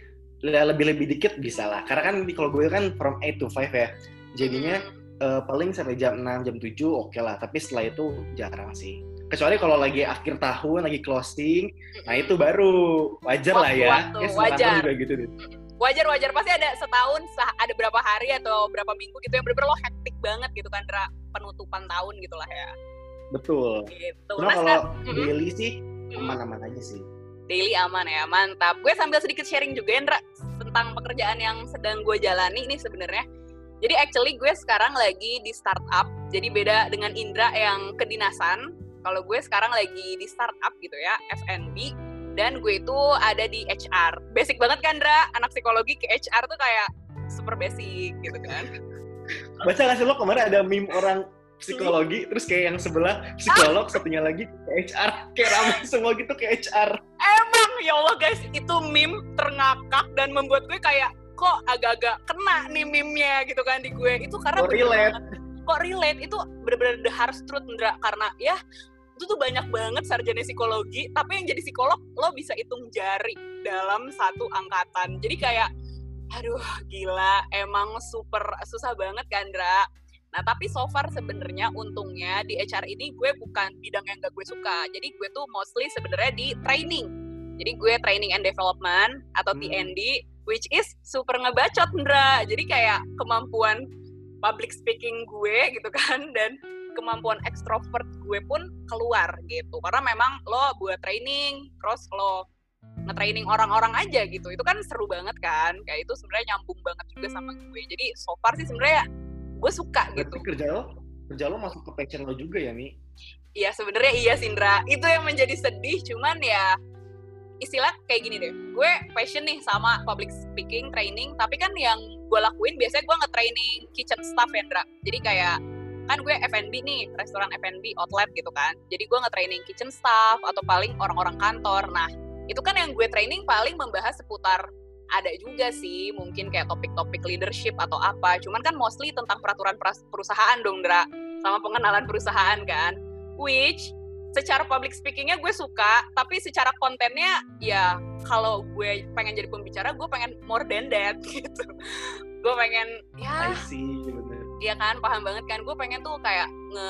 lebih-lebih dikit bisa lah. Karena kan di- kalau gue kan from 8 to 5 ya. Jadinya eh, paling sampai jam 6 jam 7 oke lah. Tapi setelah itu jarang sih. Kecuali kalau lagi akhir tahun lagi closing nah itu baru. Wajar lah ya. Waktu-waktu, ya wajar. juga gitu deh wajar wajar pasti ada setahun ada berapa hari atau berapa minggu gitu yang bener-bener lo hektik banget gitu kan Dra penutupan tahun gitulah ya. Betul. Gitu. Cuma Nah, kalau Mm-mm. daily sih aman-aman aja sih. Daily aman ya mantap. Gue sambil sedikit sharing juga Indra tentang pekerjaan yang sedang gue jalani ini sebenarnya. Jadi actually gue sekarang lagi di startup jadi beda dengan Indra yang kedinasan. Kalau gue sekarang lagi di startup gitu ya F&B dan gue itu ada di HR basic banget kan Indra anak psikologi ke HR tuh kayak super basic gitu kan baca gak sih lo kemarin ada meme orang psikologi terus kayak yang sebelah psikolog satunya lagi ke HR kayak ramai semua gitu ke HR Emang ya Allah guys, itu meme terngakak dan membuat gue kayak kok agak-agak kena nih meme-nya gitu kan di gue. Itu karena Kok relate? Kok relate? Itu bener-bener the hard truth Ndra. karena ya itu tuh banyak banget sarjana psikologi, tapi yang jadi psikolog lo bisa hitung jari dalam satu angkatan. Jadi kayak aduh gila, emang super susah banget kan Ndra. Nah, tapi so far sebenarnya untungnya di HR ini gue bukan bidang yang gak gue suka. Jadi gue tuh mostly sebenarnya di training. Jadi gue training and development atau Hmm. TND, which is super ngebacot, Ndra. Jadi kayak kemampuan public speaking gue gitu kan, dan kemampuan ekstrovert gue pun keluar gitu. Karena memang lo buat training, terus lo nge-training orang-orang aja gitu. Itu kan seru banget kan. Kayak itu sebenarnya nyambung banget juga sama gue. Jadi so far sih sebenarnya gue suka gitu. Berarti kerja lo, kerja lo masuk ke passion lo juga ya, Mi? Iya sebenarnya iya Sindra. Itu yang menjadi sedih. Cuman ya istilah kayak gini deh. Gue passion nih sama public speaking training. Tapi kan yang gue lakuin biasanya gue nge-training kitchen staff ya, Ndra. Jadi kayak kan gue F&B nih, restoran F&B outlet gitu kan. Jadi gue nge-training kitchen staff atau paling orang-orang kantor. Nah, itu kan yang gue training paling membahas seputar ada juga sih mungkin kayak topik-topik leadership atau apa. Cuman kan mostly tentang peraturan perusahaan dong, Ndra. Sama pengenalan perusahaan kan. Which secara public speakingnya gue suka, tapi secara kontennya ya kalau gue pengen jadi pembicara, gue pengen more than that gitu. Gue pengen ya I see, bener. Iya kan, paham banget kan. Gue pengen tuh kayak nge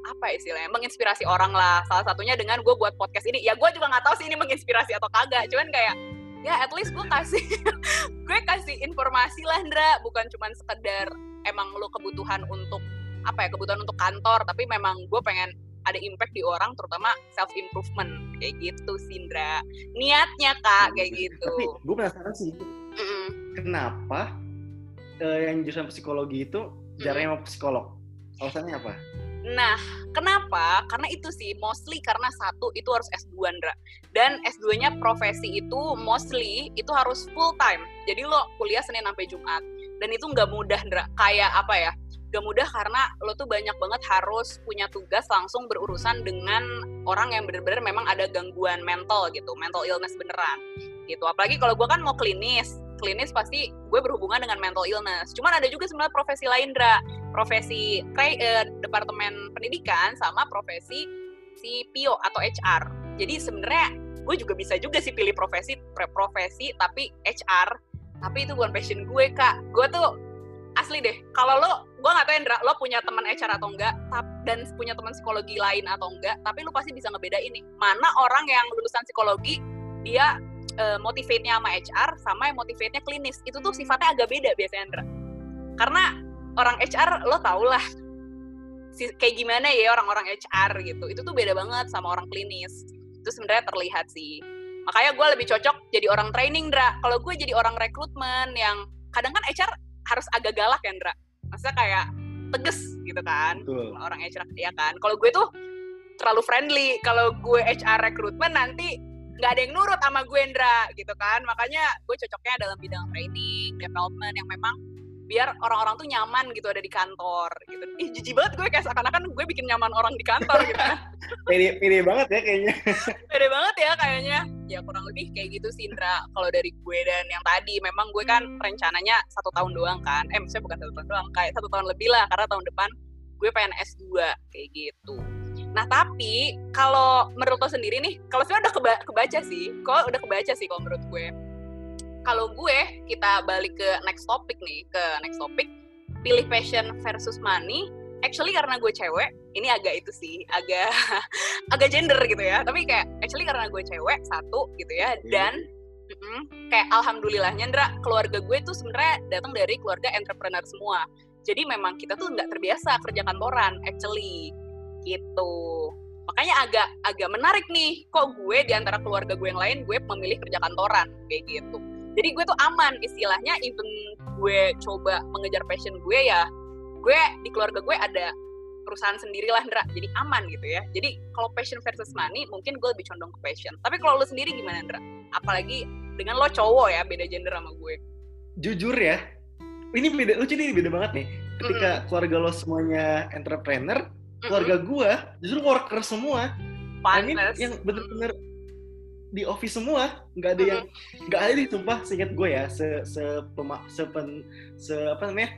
apa ya istilahnya menginspirasi orang lah. Salah satunya dengan gue buat podcast ini. Ya gue juga nggak tahu sih ini menginspirasi atau kagak. Cuman kayak ya at least gue kasih gue kasih informasi lah Ndra. Bukan cuman sekedar emang lo kebutuhan untuk apa ya kebutuhan untuk kantor. Tapi memang gue pengen ada impact di orang terutama self improvement kayak gitu sih Ndra. Niatnya kak kayak gitu. Tapi gue penasaran sih, Mm-mm. kenapa eh, yang jurusan psikologi itu jarang sama psikolog? Alasannya apa? Nah, kenapa? Karena itu sih, mostly karena satu, itu harus S2, Ndra. Dan S2-nya profesi itu mostly, itu harus full time. Jadi lo kuliah Senin sampai Jumat. Dan itu nggak mudah, Ndra. Kayak apa ya? Gak mudah karena lo tuh banyak banget harus punya tugas langsung berurusan dengan orang yang bener-bener memang ada gangguan mental gitu, mental illness beneran gitu. Apalagi kalau gue kan mau klinis, klinis pasti gue berhubungan dengan mental illness. Cuman ada juga sebenarnya profesi lain, Ndra profesi eh, departemen pendidikan sama profesi si PO atau HR. Jadi sebenarnya gue juga bisa juga sih pilih profesi profesi tapi HR. Tapi itu bukan passion gue kak. Gue tuh asli deh. Kalau lo, gue nggak tahu Indra, lo punya teman HR atau enggak, dan punya teman psikologi lain atau enggak. Tapi lo pasti bisa ngebedain nih mana orang yang lulusan psikologi dia eh, motivate-nya sama HR sama yang motivate-nya klinis. Itu tuh sifatnya agak beda biasanya Indra. Karena orang HR lo tau lah si- kayak gimana ya orang-orang HR gitu. Itu tuh beda banget sama orang klinis. Itu sebenarnya terlihat sih. Makanya gue lebih cocok jadi orang training Dra kalau gue jadi orang rekrutmen yang kadang kan HR harus agak galak ya Dra maksudnya kayak tegas gitu kan Betul. Orang HR ya kan? Kalau gue tuh terlalu friendly. Kalau gue HR rekrutmen nanti nggak ada yang nurut sama gue Ndra gitu kan. Makanya gue cocoknya dalam bidang training development yang memang biar orang-orang tuh nyaman gitu ada di kantor gitu. Ih jijik banget gue kayak seakan-akan gue bikin nyaman orang di kantor gitu Pede, pede banget ya kayaknya. beda banget ya kayaknya. Ya kurang lebih kayak gitu sih Indra. Kalau dari gue dan yang tadi memang gue kan rencananya satu tahun doang kan. Eh maksudnya bukan satu tahun doang kayak satu tahun lebih lah karena tahun depan gue pengen S2 kayak gitu nah tapi kalau menurut lo sendiri nih kalau sebenarnya udah keba- kebaca sih kok udah kebaca sih kalau menurut gue. Kalau gue kita balik ke next topic nih ke next topic. Pilih passion versus money. Actually karena gue cewek ini agak itu sih agak agak gender gitu ya. Tapi kayak actually karena gue cewek satu gitu ya. Dan mm-mm, kayak alhamdulillahnya Ndra keluarga gue tuh sebenarnya datang dari keluarga entrepreneur semua. Jadi memang kita tuh nggak terbiasa kerja kantoran actually gitu. Makanya agak agak menarik nih kok gue di antara keluarga gue yang lain gue memilih kerja kantoran kayak gitu. Jadi gue tuh aman istilahnya even gue coba mengejar passion gue ya gue di keluarga gue ada perusahaan sendiri lah Ndra. Jadi aman gitu ya. Jadi kalau passion versus money mungkin gue lebih condong ke passion. Tapi kalau lo sendiri gimana Ndra? Apalagi dengan lo cowok ya beda gender sama gue. Jujur ya, ini beda, lucu nih beda banget nih. Ketika keluarga lo semuanya entrepreneur, keluarga gua justru worker semua. I mean, pantes yang bener-bener di office semua, nggak ada yang nggak ada nih sumpah seingat gue ya, se se, pema, sepen, se apa namanya,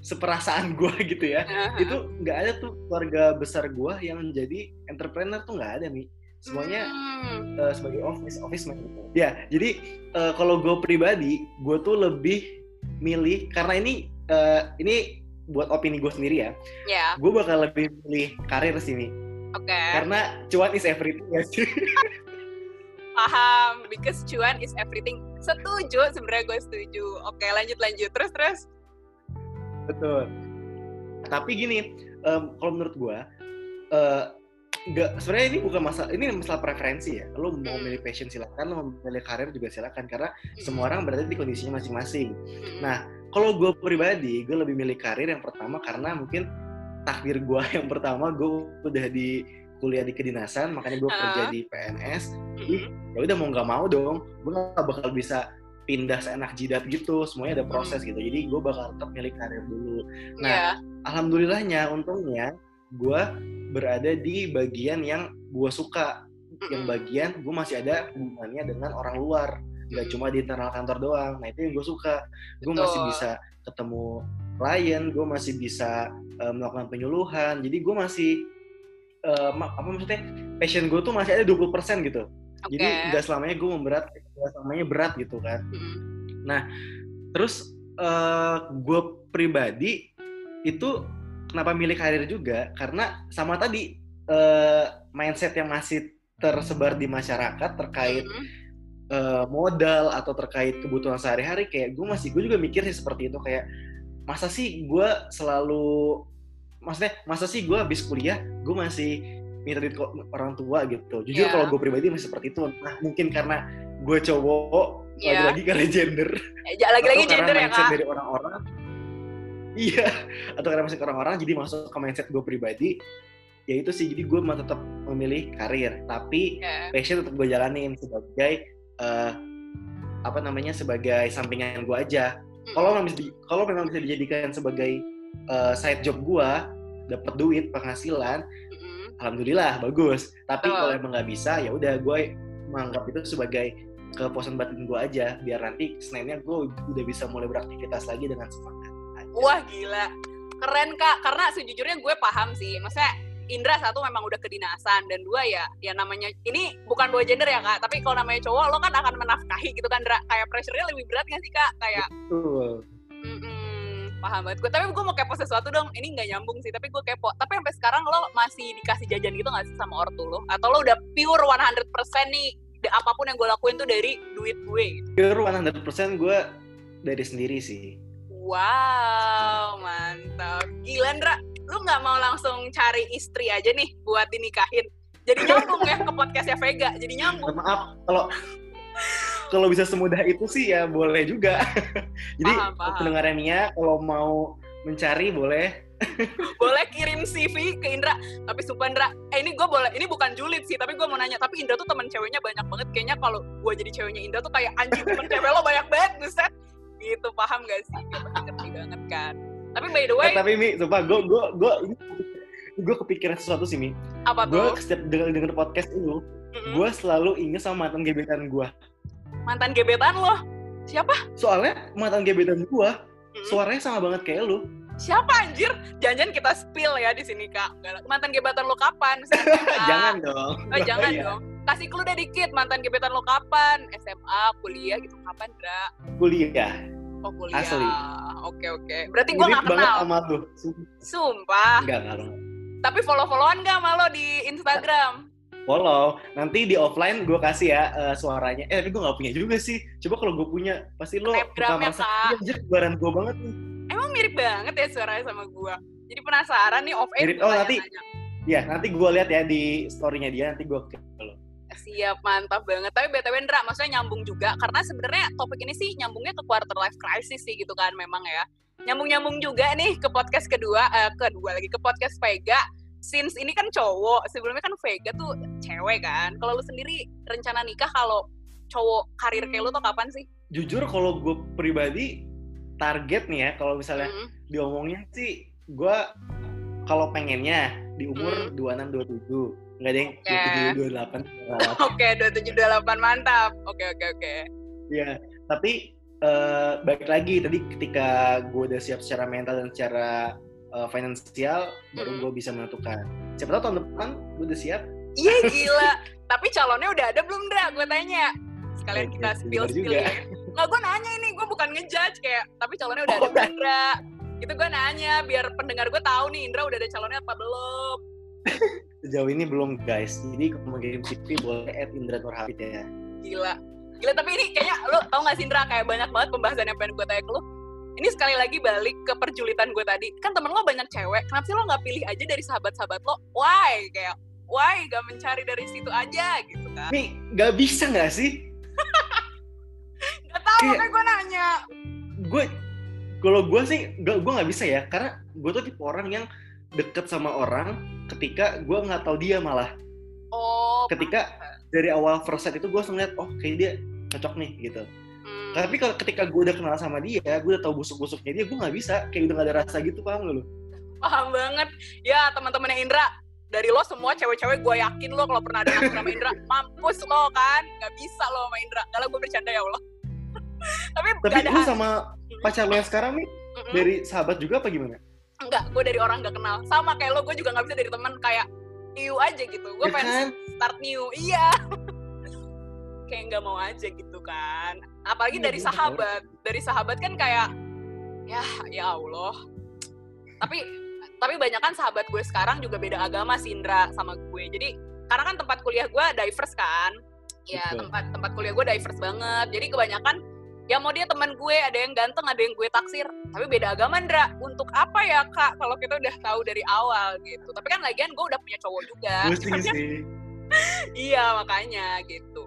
seperasaan gue gitu ya. Itu nggak ada tuh keluarga besar gue yang menjadi entrepreneur tuh nggak ada nih. Semuanya Hmm. eh, sebagai office office man gitu. Ya, jadi eh, kalau gue pribadi, gue tuh lebih milih karena ini eh, ini buat opini gue sendiri ya. ya Gue bakal lebih milih karir sini oke karena cuan is everything ya sih. paham because cuan is everything setuju sebenarnya gue setuju oke lanjut lanjut terus terus betul tapi gini um, kalau menurut gue uh, nggak sebenarnya ini bukan masalah ini masalah preferensi ya lo mau Hmm. milih passion silakan lo mau milih karir juga silakan karena Hmm. semua orang berada di kondisinya masing-masing Mm-mm. nah kalau gue pribadi gue lebih milih karir yang pertama karena mungkin takdir gue yang pertama gue udah di kuliah di kedinasan makanya gue kerja Ah. di PNS Mm-mm. ya udah mau nggak mau dong gue nggak bakal bisa pindah seenak jidat gitu semuanya ada proses gitu. Jadi gue bakal tetap milih karir dulu. Nah, Iya. alhamdulillahnya untungnya gue berada di bagian yang gue suka. Yang bagian gue masih ada hubungannya dengan orang luar nggak Mm. cuma di internal kantor doang nah itu yang gue suka gue masih bisa ketemu klien gue masih bisa eh, melakukan penyuluhan jadi gue masih ma- apa maksudnya passion gue tuh masih ada 20% gitu Oke. jadi nggak selamanya gue memberat nggak selamanya berat gitu kan Mm-mm. terus eh gue pribadi itu kenapa milih karir juga karena sama tadi eh, mindset yang masih tersebar di masyarakat terkait Mm-mm. Eh, modal atau terkait kebutuhan sehari-hari kayak gue masih gue juga mikir sih seperti itu kayak masa sih gue selalu maksudnya masa sih gue habis kuliah gue masih minta duit orang tua gitu jujur Iya. kalau gue pribadi masih seperti itu nah mungkin karena gue cowok Iya. lagi-lagi karena gender Eh, lagi-lagi atau karena gender ya kak dari orang-orang iya atau karena mindset orang-orang jadi masuk ke mindset gue pribadi ya itu sih jadi gue mau tetap memilih karir tapi Oke. passion tetap gue jalanin sebagai eh, apa namanya sebagai sampingan gue aja kalau memang bisa kalau memang bisa dijadikan sebagai eh, side job gue dapat duit penghasilan Mm-mm. alhamdulillah bagus tapi Betul. kalau emang nggak bisa ya udah gue menganggap itu sebagai kepuasan batin gue aja biar nanti seninnya gue udah bisa mulai beraktivitas lagi dengan semangat aja. Wah gila, keren kak. Karena sejujurnya gue paham sih. Maksudnya Indra satu memang udah kedinasan dan dua ya, ya namanya ini bukan dua gender ya kak. Tapi kalau namanya cowok lo kan akan menafkahi gitu kan, Dra. Kayak pressure-nya lebih berat gak sih kak? Kayak Betul. mm-mm, paham banget gue. Tapi gue mau kepo sesuatu dong. Ini nggak nyambung sih, tapi gue kepo. Tapi sampai sekarang lo masih dikasih jajan gitu gak sih sama ortu lo? Atau lo udah pure 100% nih apa pun yang gue lakuin tuh dari duit gue gitu. Pure 100% gue dari sendiri sih. Wow, mantap. Gila, Ndra. Lu nggak mau langsung cari istri aja nih buat dinikahin? Jadi nyambung ya ke podcastnya Vega. Jadi nyambung. Maaf kalau kalau bisa semudah itu sih ya boleh juga. Jadi Paham, paham. pendengarnya Mia kalau mau mencari boleh. Boleh kirim CV ke Indra. Tapi sumpah, Ndra. Eh, ini gue boleh. Ini bukan julid sih. Tapi gue mau nanya. Tapi Indra tuh temen ceweknya banyak banget. Kayaknya kalau gue jadi ceweknya Indra tuh kayak anjing temen cewek lo banyak banget. Buset. Gitu, paham gak sih? Gue ngerti banget kan. Tapi by the way, Eh, tapi Mi, sumpah gue gue gue gue kepikiran sesuatu sih Mi. apa Gue tuh? setiap denger denger podcast lu, Mm-mm. gue selalu inget sama mantan gebetan gue. Mantan gebetan lo. Siapa? Soalnya mantan gebetan gue Mm-mm. suaranya sama banget kayak lu. Siapa anjir? Jangan kita spill ya di sini kak. Mantan gebetan lo kapan? Jangan dong. Oh, jangan Bahaya. dong. Kasih clue deh dikit. Mantan gebetan lo kapan? SMA, kuliah gitu kapan, Dra? Kuliah. Oh kuliah. Asli. Oke oke. Berarti gue gak kenal. sama lu. Sumpah. Sumpah. Enggak, enggak. Tapi follow-followan gak sama lo di Instagram? Follow. Nanti di offline gue kasih ya eh, suaranya. Eh, tapi gue gak punya juga sih. Coba kalau gue punya, pasti lo Snapgramnya, merasa, Kak. iya kebaran gue banget nih. Emang mirip banget ya suaranya sama gue. Jadi penasaran nih off air. Mirip. Oh, nanti- tanya-tanya. Ya, nanti gue lihat ya di story-nya dia, nanti gue. Siap, mantap banget. Tapi BTW Ndra, maksudnya nyambung juga. Karena sebenarnya topik ini sih nyambungnya ke quarter life crisis sih gitu kan memang ya. Nyambung-nyambung juga nih ke podcast kedua, eh, kedua lagi ke podcast Vega. Since ini kan cowok, sebelumnya kan Vega tuh cewek kan. Kalau lu sendiri rencana nikah kalau cowok karir kayak lu tuh kapan sih? Jujur kalau gue pribadi, target nih ya, kalau misalnya Mm. diomongnya sih, gue kalau pengennya di umur Hmm. 26-27. Nggak ada yang Oke. 27-28. Oke, 2728 mantap. Oke, oke, oke. Iya, tapi eh, balik lagi tadi ketika gue udah siap secara mental dan secara eh, finansial, baru Hmm. gue bisa menentukan. Siapa tahu tahun depan gue udah siap. Iya gila. Tapi calonnya udah ada belum, Dra? Gue tanya. Sekalian kita bener spill-spill juga. ya. Nggak, gue nanya ini. Gue bukan ngejudge kayak. Tapi calonnya udah Oh, ada belum, Dra? Itu gue nanya. Biar pendengar gue tahu nih, Indra udah ada calonnya apa belum. Sejauh ini belum guys. Jadi kalau mau kirim CV boleh at Indra Nurhafid ya. gila. Gila tapi ini kayaknya lu tau gak Sindra kayak banyak banget pembahasan yang pengen gue tanya ke lu ini sekali lagi balik ke perjulitan gue tadi. Kan temen lo banyak cewek kenapa sih lo nggak pilih aja dari sahabat-sahabat lo? Why? Kayak why gak mencari dari situ aja gitu kan? Nih gak bisa gak sih? Gak tau Kayak- makanya gue nanya. gue kalau gue sih gak gue nggak bisa ya. Karena gue tuh tipe orang yang deket sama orang ketika gue nggak tahu dia malah. Oh Ketika- dari awal first itu gue langsung lihat oh kayak dia cocok nih gitu. Hmm, tapi kalau ketika gue udah kenal sama dia gue udah tahu busuk-busuknya dia gue nggak bisa. Kayak udah gak ada rasa gitu paham gak lu? Paham banget. Ya teman-temannya Indra dari lo semua cewek-cewek gue yakin lo kalau pernah ada sama Indra mampus lo kan? Nggak bisa lo sama Indra. Kalau gue bercanda ya Allah. Tapi, tapi lu sama pacar lu yang sekarang nih Mm-mm. dari sahabat juga apa gimana enggak gue dari orang gak kenal. Sama kayak lo gue juga nggak bisa dari teman kayak new aja gitu. Gue Ya pengen kan? start new. Iya. Kayak nggak mau aja gitu kan. Apalagi Iya, dari bener. sahabat. Dari sahabat kan kayak ya ya Allah. Tapi tapi banyak kan sahabat gue sekarang juga beda agama sih Indra sama gue. Jadi karena kan tempat kuliah gue diverse kan. Ya Betul. tempat tempat kuliah gue diverse banget. Jadi kebanyakan ya mau dia teman gue ada yang ganteng ada yang gue taksir. Tapi beda agama Indra untuk apa ya kak kalau kita udah tahu dari awal gitu. Tapi kan lagian gue udah punya cowok juga. Pusing sih iya makanya gitu.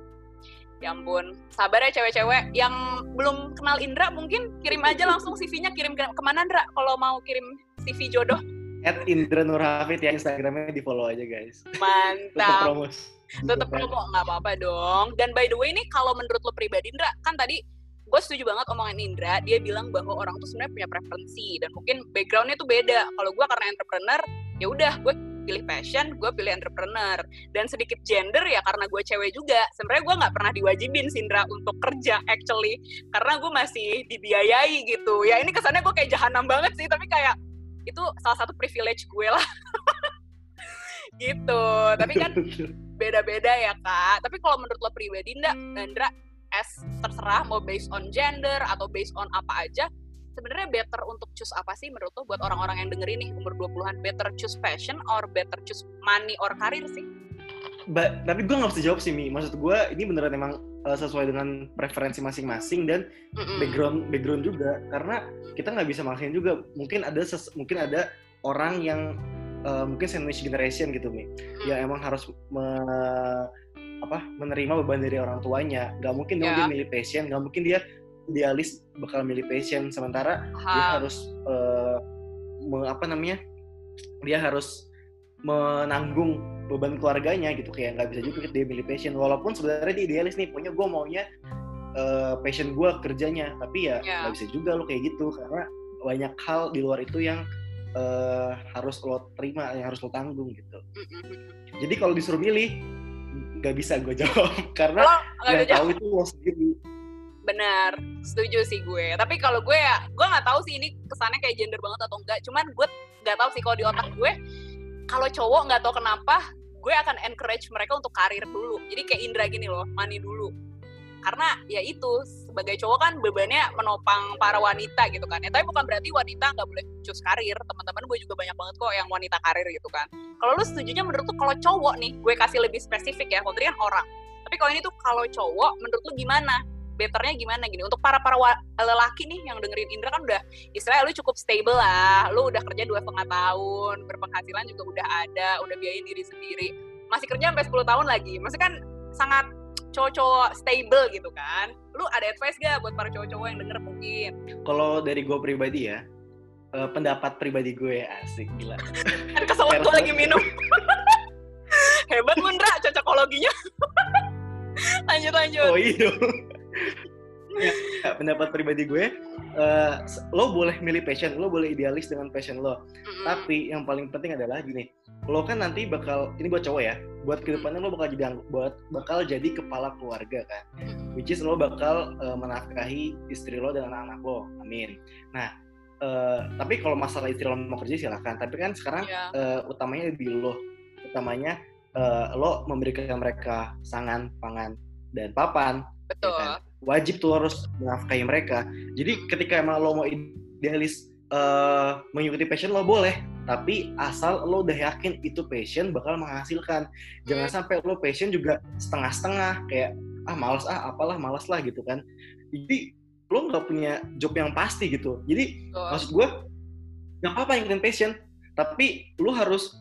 Ya ampun. Sabar ya cewek-cewek. Yang belum kenal Indra mungkin kirim aja langsung CV-nya kirim ke ke mana Indra kalau mau kirim CV jodoh. At Indra Nur Hafid ya Instagramnya di follow aja guys. Tetap mantap promos tetap promo. Nggak apa-apa dong. Dan by the way nih kalau menurut lo pribadi Indra kan tadi gue setuju banget omongan Indra dia bilang bahwa orang tuh sebenarnya punya preferensi dan mungkin backgroundnya tuh beda. Kalau gue karena entrepreneur ya udah gue pilih passion gue pilih entrepreneur. Dan sedikit gender ya karena gue cewek juga. Sebenarnya gue nggak pernah diwajibin Sindra untuk kerja actually. Karena gue masih dibiayai gitu. Ya ini kesannya gue kayak jahanam banget sih tapi kayak itu salah satu privilege gue lah. Gitu. Tapi kan beda-beda ya kak. Tapi kalau menurut lo pribadi ndak, Nandra, as terserah mau based on gender atau based on apa aja, sebenarnya better untuk choose apa sih menurut lo buat orang-orang yang dengerin nih umur 20-an better choose passion or better choose money or karir sih? Ba- tapi gue nggak bisa jawab sih Mi maksud gue ini beneran emang uh, sesuai dengan preferensi masing-masing dan Mm-mm. background background juga karena kita nggak bisa maksain juga mungkin ada ses- mungkin ada orang yang uh, mungkin sandwich generation gitu Mi Mm. yang emang harus me- apa menerima beban dari orang tuanya. Nggak mungkin dong Ya. dia milih passion nggak mungkin dia idealis bakal milih passion. Sementara dia Paham. harus uh, me- apa namanya dia harus menanggung beban keluarganya gitu. Kayak nggak bisa juga dia milih passion. Walaupun sebenarnya dia idealis nih punya gue maunya uh, passion gue kerjanya. Tapi ya Ya. nggak bisa juga lo kayak gitu. Karena banyak hal di luar itu yang uh, harus lo terima yang harus lo tanggung gitu. Jadi kalau disuruh milih nggak bisa gue jawab karena Lo nggak yang tahu itu lo sendiri Benar, setuju sih gue. Tapi kalau gue ya, gue nggak tahu sih ini kesannya kayak gender banget atau enggak. Cuman gue nggak tahu sih kalau di otak gue, kalau cowok nggak tahu kenapa, gue akan encourage mereka untuk karir dulu. Jadi kayak Indra gini loh, money dulu. Karena ya itu sebagai cowok kan bebannya menopang para wanita gitu kan. Ya, tapi bukan berarti wanita nggak boleh choose karir. Teman-teman gue juga banyak banget kok yang wanita karir gitu kan. Kalau lu setujunya menurut tuh kalau cowok nih, gue kasih lebih spesifik ya. Kalau kan orang. Tapi kalau ini tuh kalau cowok, menurut lu gimana? betternya gimana gini untuk para para lelaki nih yang dengerin Indra kan udah istilahnya lu cukup stable lah lu udah kerja dua setengah tahun berpenghasilan juga udah ada udah biayain diri sendiri masih kerja sampai 10 tahun lagi maksudnya kan sangat cowok-cowok stable gitu kan lu ada advice gak buat para cowok-cowok yang denger mungkin? Kalau dari gue pribadi ya eh, pendapat pribadi gue asik gila. Kan kesel gue lagi minum. Hebat lu Indra cocokologinya. Lanjut lanjut. Oh iya. ya, ya, pendapat pribadi gue eh, lo boleh milih passion lo boleh idealis dengan passion lo Mm-mm. tapi yang paling penting adalah gini lo kan nanti bakal ini buat cowok ya buat ke depannya lo bakal jadi buat bakal jadi kepala keluarga kan which is lo bakal eh, menafkahi istri lo dan anak-anak lo amin nah eh, tapi kalau masalah istri lo mau kerja silahkan tapi kan sekarang Iya. eh, utamanya di lo utamanya eh, lo memberikan mereka sangan pangan dan papan betul ya kan? Wajib tuh harus menafkahi mereka. Jadi ketika emang lo mau idealis eh, mengikuti passion lo boleh. Tapi asal lo udah yakin itu passion bakal menghasilkan. Jangan Hmm. sampai lo passion juga setengah-setengah kayak ah malas ah apalah malas lah gitu kan. Jadi lo nggak punya job yang pasti gitu. Jadi oh. maksud gue nggak apa-apa yang passion tapi lo harus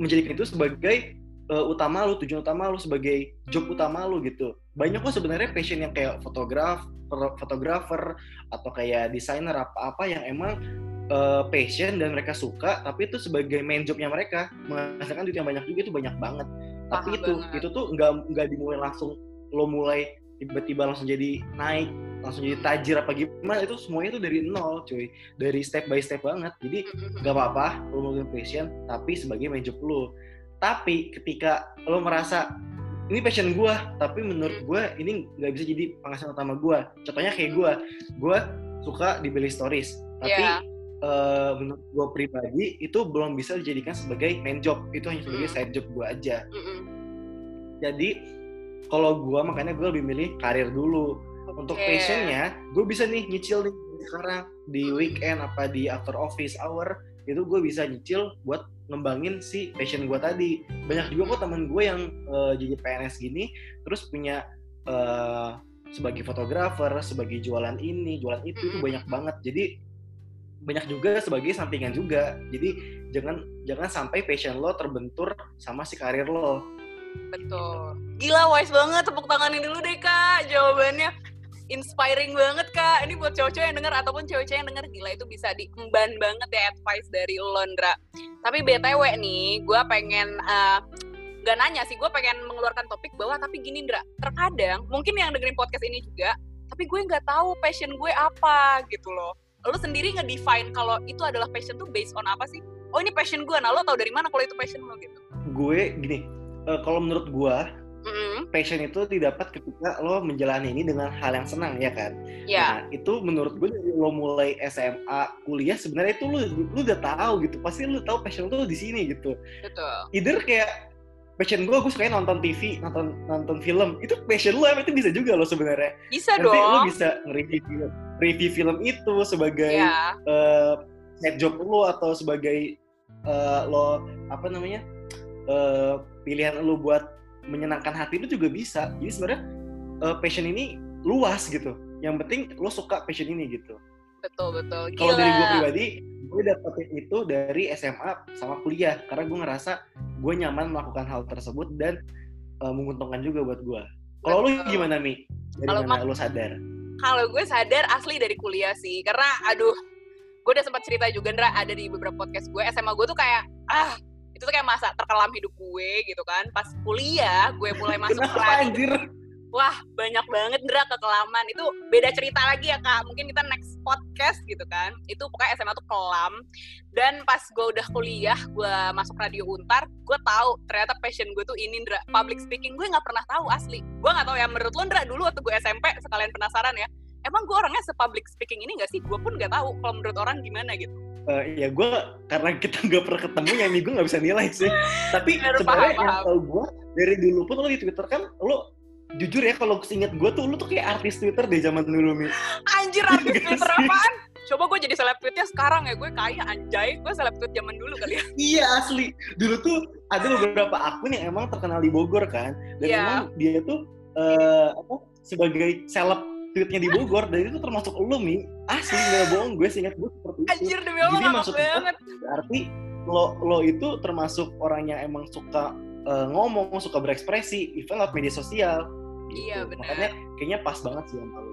menjadikan itu sebagai uh, utama lu tujuan utama lu sebagai job utama lu gitu. Banyak kok sebenarnya passion yang kayak fotograf fotografer atau kayak desainer apa-apa yang emang uh, passion dan mereka suka tapi itu sebagai main jobnya mereka. Menghasilkan duit yang banyak juga itu banyak banget. Tapi itu banget. itu tuh nggak nggak dimulai langsung lo mulai tiba-tiba langsung jadi naik langsung jadi tajir apa gimana itu semuanya itu dari nol cuy. Dari step by step banget. Jadi nggak apa-apa lo mau passion tapi sebagai main job lo tapi ketika lo merasa ini passion gue tapi menurut gue ini nggak bisa jadi penghasilan utama gue contohnya kayak gue gue suka di Billy Stories tapi yeah. Iya. uh, menurut gue pribadi itu belum bisa dijadikan sebagai main job itu hanya sebagai mm. side job gue aja mm -mm. jadi kalau gue makanya gue lebih milih karir dulu okay. untuk passionnya gue bisa nih nyicil nih sekarang di weekend apa di after office hour itu gue bisa nyicil buat ngembangin si passion gue tadi. Banyak juga kok temen gue yang uh, jadi PNS gini terus punya uh, sebagai fotografer sebagai jualan ini jualan itu itu banyak banget. Jadi banyak juga sebagai sampingan juga. Jadi jangan jangan sampai passion lo terbentur sama si karir lo. Betul. Gila wise banget. Tepuk tanganin dulu deh kak jawabannya inspiring banget kak. Ini buat cowok-cowok yang denger ataupun cewek-cewek yang denger gila itu bisa diemban banget ya advice dari Londra tapi btw nih gue pengen uh, gak nanya sih gue pengen mengeluarkan topik bahwa tapi gini Ndra terkadang mungkin yang dengerin podcast ini juga tapi gue nggak tahu passion gue apa gitu loh. Lo sendiri ngedefine kalau itu adalah passion tuh based on apa sih? Oh ini passion gue nah lo tau dari mana kalau itu passion lo gitu? Gue gini uh, kalau menurut gue mm-hmm. passion itu didapat ketika lo menjalani ini dengan hal yang senang ya kan? Yeah. nah itu menurut gue dari lo mulai SMA kuliah sebenarnya itu lo lo udah tahu gitu. Pasti lo tahu passion lo di sini gitu. Betul. Either kayak passion gue gue suka nonton TV nonton nonton film. Itu passion lo itu bisa juga lo sebenarnya. Bisa Nanti dong. lo bisa nge-review film review film itu sebagai yeah. uh, set job lo atau sebagai uh, lo apa namanya uh, pilihan lo buat menyenangkan hati lu juga bisa. Jadi sebenarnya uh, passion ini luas gitu. Yang penting lo suka passion ini gitu. Betul betul. Kalau dari gue pribadi gue dapetin itu dari SMA sama kuliah. Karena gue ngerasa gue nyaman melakukan hal tersebut dan uh, menguntungkan juga buat gue kalau lu gimana mi? Dari kalo mana lu sadar? Kalau gue sadar asli dari kuliah sih. Karena aduh gue udah sempat cerita juga Ndra ada di beberapa podcast gue SMA gue tuh kayak ah itu tuh kayak masa terkelam hidup gue gitu kan. Pas kuliah gue mulai masuk anjir? wah banyak banget Dra kekelaman. Itu beda cerita lagi ya kak. Mungkin kita next podcast gitu kan. Itu pokoknya SMA tuh kelam. Dan pas gue udah kuliah gue masuk radio untar gue tahu ternyata passion gue tuh ini Dra public speaking gue nggak pernah tahu asli. Gue nggak tahu ya menurut lo Dra dulu waktu gue SMP sekalian penasaran ya emang gue orangnya se-public speaking ini gak sih? Gue pun gak tahu kalau menurut orang gimana gitu. Uh, ya gue karena kita nggak pernah ketemu ya gue nggak bisa nilai sih. Tapi sebenarnya yang tau gue dari dulu pun lo di Twitter kan lo jujur ya kalau inget gue tuh lo tuh kayak artis Twitter deh zaman dulu mi. Anjir artis Twitter apaan? Coba gue jadi seleb tweetnya sekarang ya gue kaya anjay gue seleb tweet zaman dulu kali ya. iya asli dulu tuh ada beberapa akun yang emang terkenal di Bogor kan dan yeah. emang dia tuh uh, apa sebagai seleb tweetnya di Bogor dan itu termasuk lu mi. Asli nggak bohong gue ingat gue seperti itu. Anjir, demi Allah, jadi maksud banget. berarti lo lo itu termasuk orang yang emang suka uh, ngomong suka berekspresi even lewat media sosial gitu. iya benar. Makanya kayaknya pas banget sih sama lo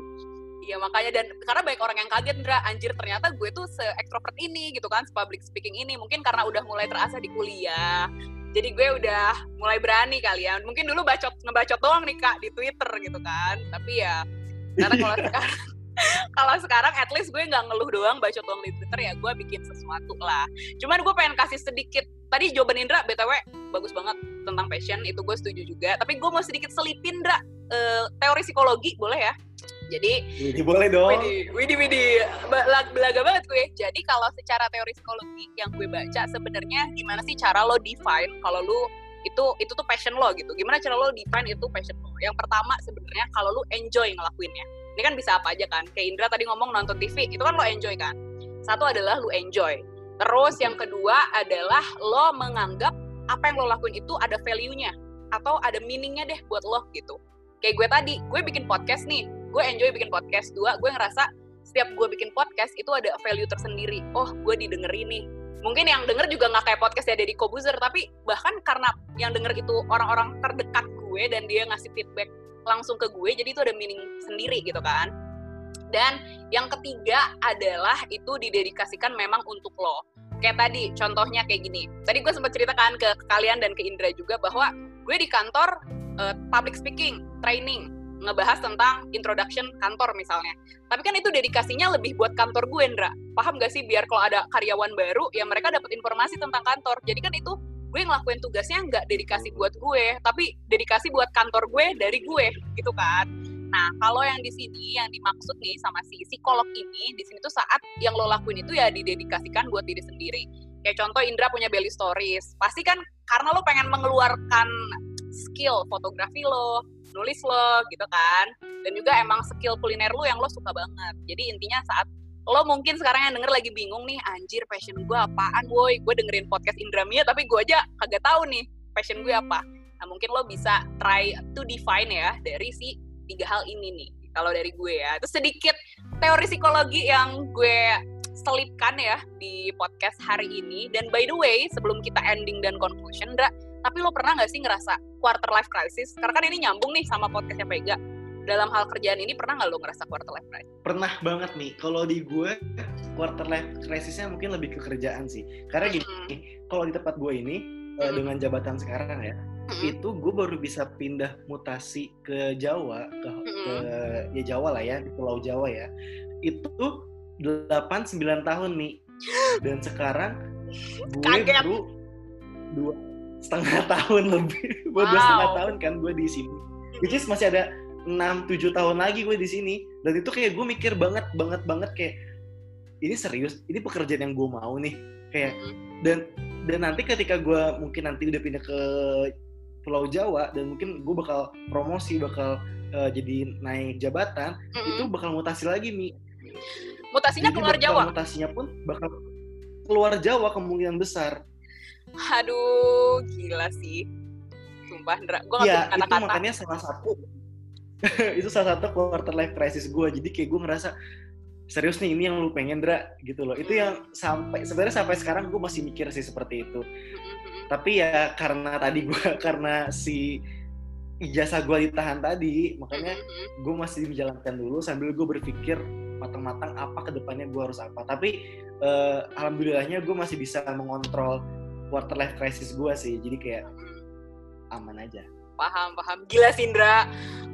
Iya makanya dan karena banyak orang yang kaget Ndra. Anjir ternyata gue tuh se extrovert ini gitu kan se public speaking ini. Mungkin karena udah mulai terasa di kuliah jadi gue udah mulai berani kali ya. Mungkin dulu bacot ngebacot doang nih kak di Twitter gitu kan. Tapi ya karena kalau sekarang kalau sekarang at least gue nggak ngeluh doang baca doang di Twitter ya gue bikin sesuatu lah. Cuman gue pengen kasih sedikit tadi jawaban Indra btw bagus banget tentang passion itu gue setuju juga. Tapi gue mau sedikit selipin Indra. Uh, teori psikologi boleh ya? Jadi Widi boleh dong. Widi Widi Widi belaga banget gue. Jadi kalau secara teori psikologi yang gue baca sebenarnya gimana sih cara lo define kalau lo itu itu tuh passion lo gitu. Gimana cara lo define itu passion lo? Yang pertama sebenarnya kalau lo enjoy ngelakuinnya. Ini kan bisa apa aja kan? Kayak Indra tadi ngomong nonton TV itu kan lo enjoy kan? Satu adalah lo enjoy. Terus yang kedua adalah lo menganggap apa yang lo lakuin itu ada value-nya atau ada meaning-nya deh buat lo gitu. Kayak gue tadi gue bikin podcast nih. Gue enjoy bikin podcast. Dua gue ngerasa setiap gue bikin podcast itu ada value tersendiri. Oh gue didengerin nih mungkin yang denger juga nggak kayak podcast ya Deddy Kobuzer tapi bahkan karena yang denger itu orang-orang terdekat gue dan dia ngasih feedback langsung ke gue jadi itu ada meaning sendiri gitu kan. Dan yang ketiga adalah itu didedikasikan memang untuk lo. Kayak tadi contohnya kayak gini. Tadi gue sempat ceritakan ke kalian dan ke Indra juga bahwa gue di kantor uh, public speaking training ngebahas tentang introduction kantor misalnya. Tapi kan itu dedikasinya lebih buat kantor gue, Indra. Paham gak sih biar kalau ada karyawan baru, ya mereka dapat informasi tentang kantor. Jadi kan itu gue ngelakuin tugasnya nggak dedikasi buat gue, tapi dedikasi buat kantor gue dari gue, gitu kan. Nah, kalau yang di sini yang dimaksud nih sama si psikolog ini, di sini tuh saat yang lo lakuin itu ya didedikasikan buat diri sendiri. Kayak contoh Indra punya belly stories, pasti kan karena lo pengen mengeluarkan skill fotografi lo, nulis lo gitu kan. Dan juga emang skill kuliner lo yang lo suka banget. Jadi intinya saat lo mungkin sekarang yang denger lagi bingung nih anjir passion gue apaan woi. Gue dengerin podcast Indramia tapi gue aja kagak tahu nih passion gue apa. Nah mungkin lo bisa try to define ya dari si tiga hal ini nih kalau dari gue ya. Itu sedikit teori psikologi yang gue selipkan ya di podcast hari ini. Dan by the way sebelum kita ending dan conclusion Dra, tapi lo pernah nggak sih ngerasa quarter life crisis? Karena kan ini nyambung nih sama podcastnya Pega. Dalam hal kerjaan ini pernah nggak lo ngerasa quarter life crisis? Pernah banget nih. Kalau di gue quarter life crisisnya mungkin lebih ke kerjaan sih. Karena gini, hmm. kalau di tempat gue ini hmm. dengan jabatan sekarang ya, hmm. itu gue baru bisa pindah mutasi ke Jawa, ke, hmm. ke ya Jawa lah ya, di Pulau Jawa ya. Itu 8-9 tahun nih. Dan sekarang gue Kaget. baru dua setengah tahun lebih. Buat wow. dua setengah tahun kan gue di sini. Which is masih ada enam tujuh tahun lagi gue di sini. Dan itu kayak gue mikir banget banget banget kayak ini serius? Ini pekerjaan yang gue mau nih. Kayak dan dan nanti ketika gue mungkin nanti udah pindah ke Pulau Jawa dan mungkin gue bakal promosi bakal uh, jadi naik jabatan mm -hmm. itu bakal mutasi lagi nih mutasinya jadi keluar Jawa? mutasinya pun bakal keluar Jawa kemungkinan besar Aduh, gila sih. Sumpah, Ndra. Gue gak ya, kata-kata. itu makanya salah satu itu salah satu quarter life crisis gue. Jadi kayak gue ngerasa serius nih ini yang lu pengen Dra gitu loh. Itu yang sampai sebenarnya sampai sekarang gue masih mikir sih seperti itu. Tapi ya karena tadi gue karena si ijazah gue ditahan tadi, makanya gue masih menjalankan dulu sambil gue berpikir matang-matang apa ke depannya gue harus apa. Tapi uh, alhamdulillahnya gue masih bisa mengontrol quarter life crisis gue sih jadi kayak aman aja. Paham paham. Gila Sindra.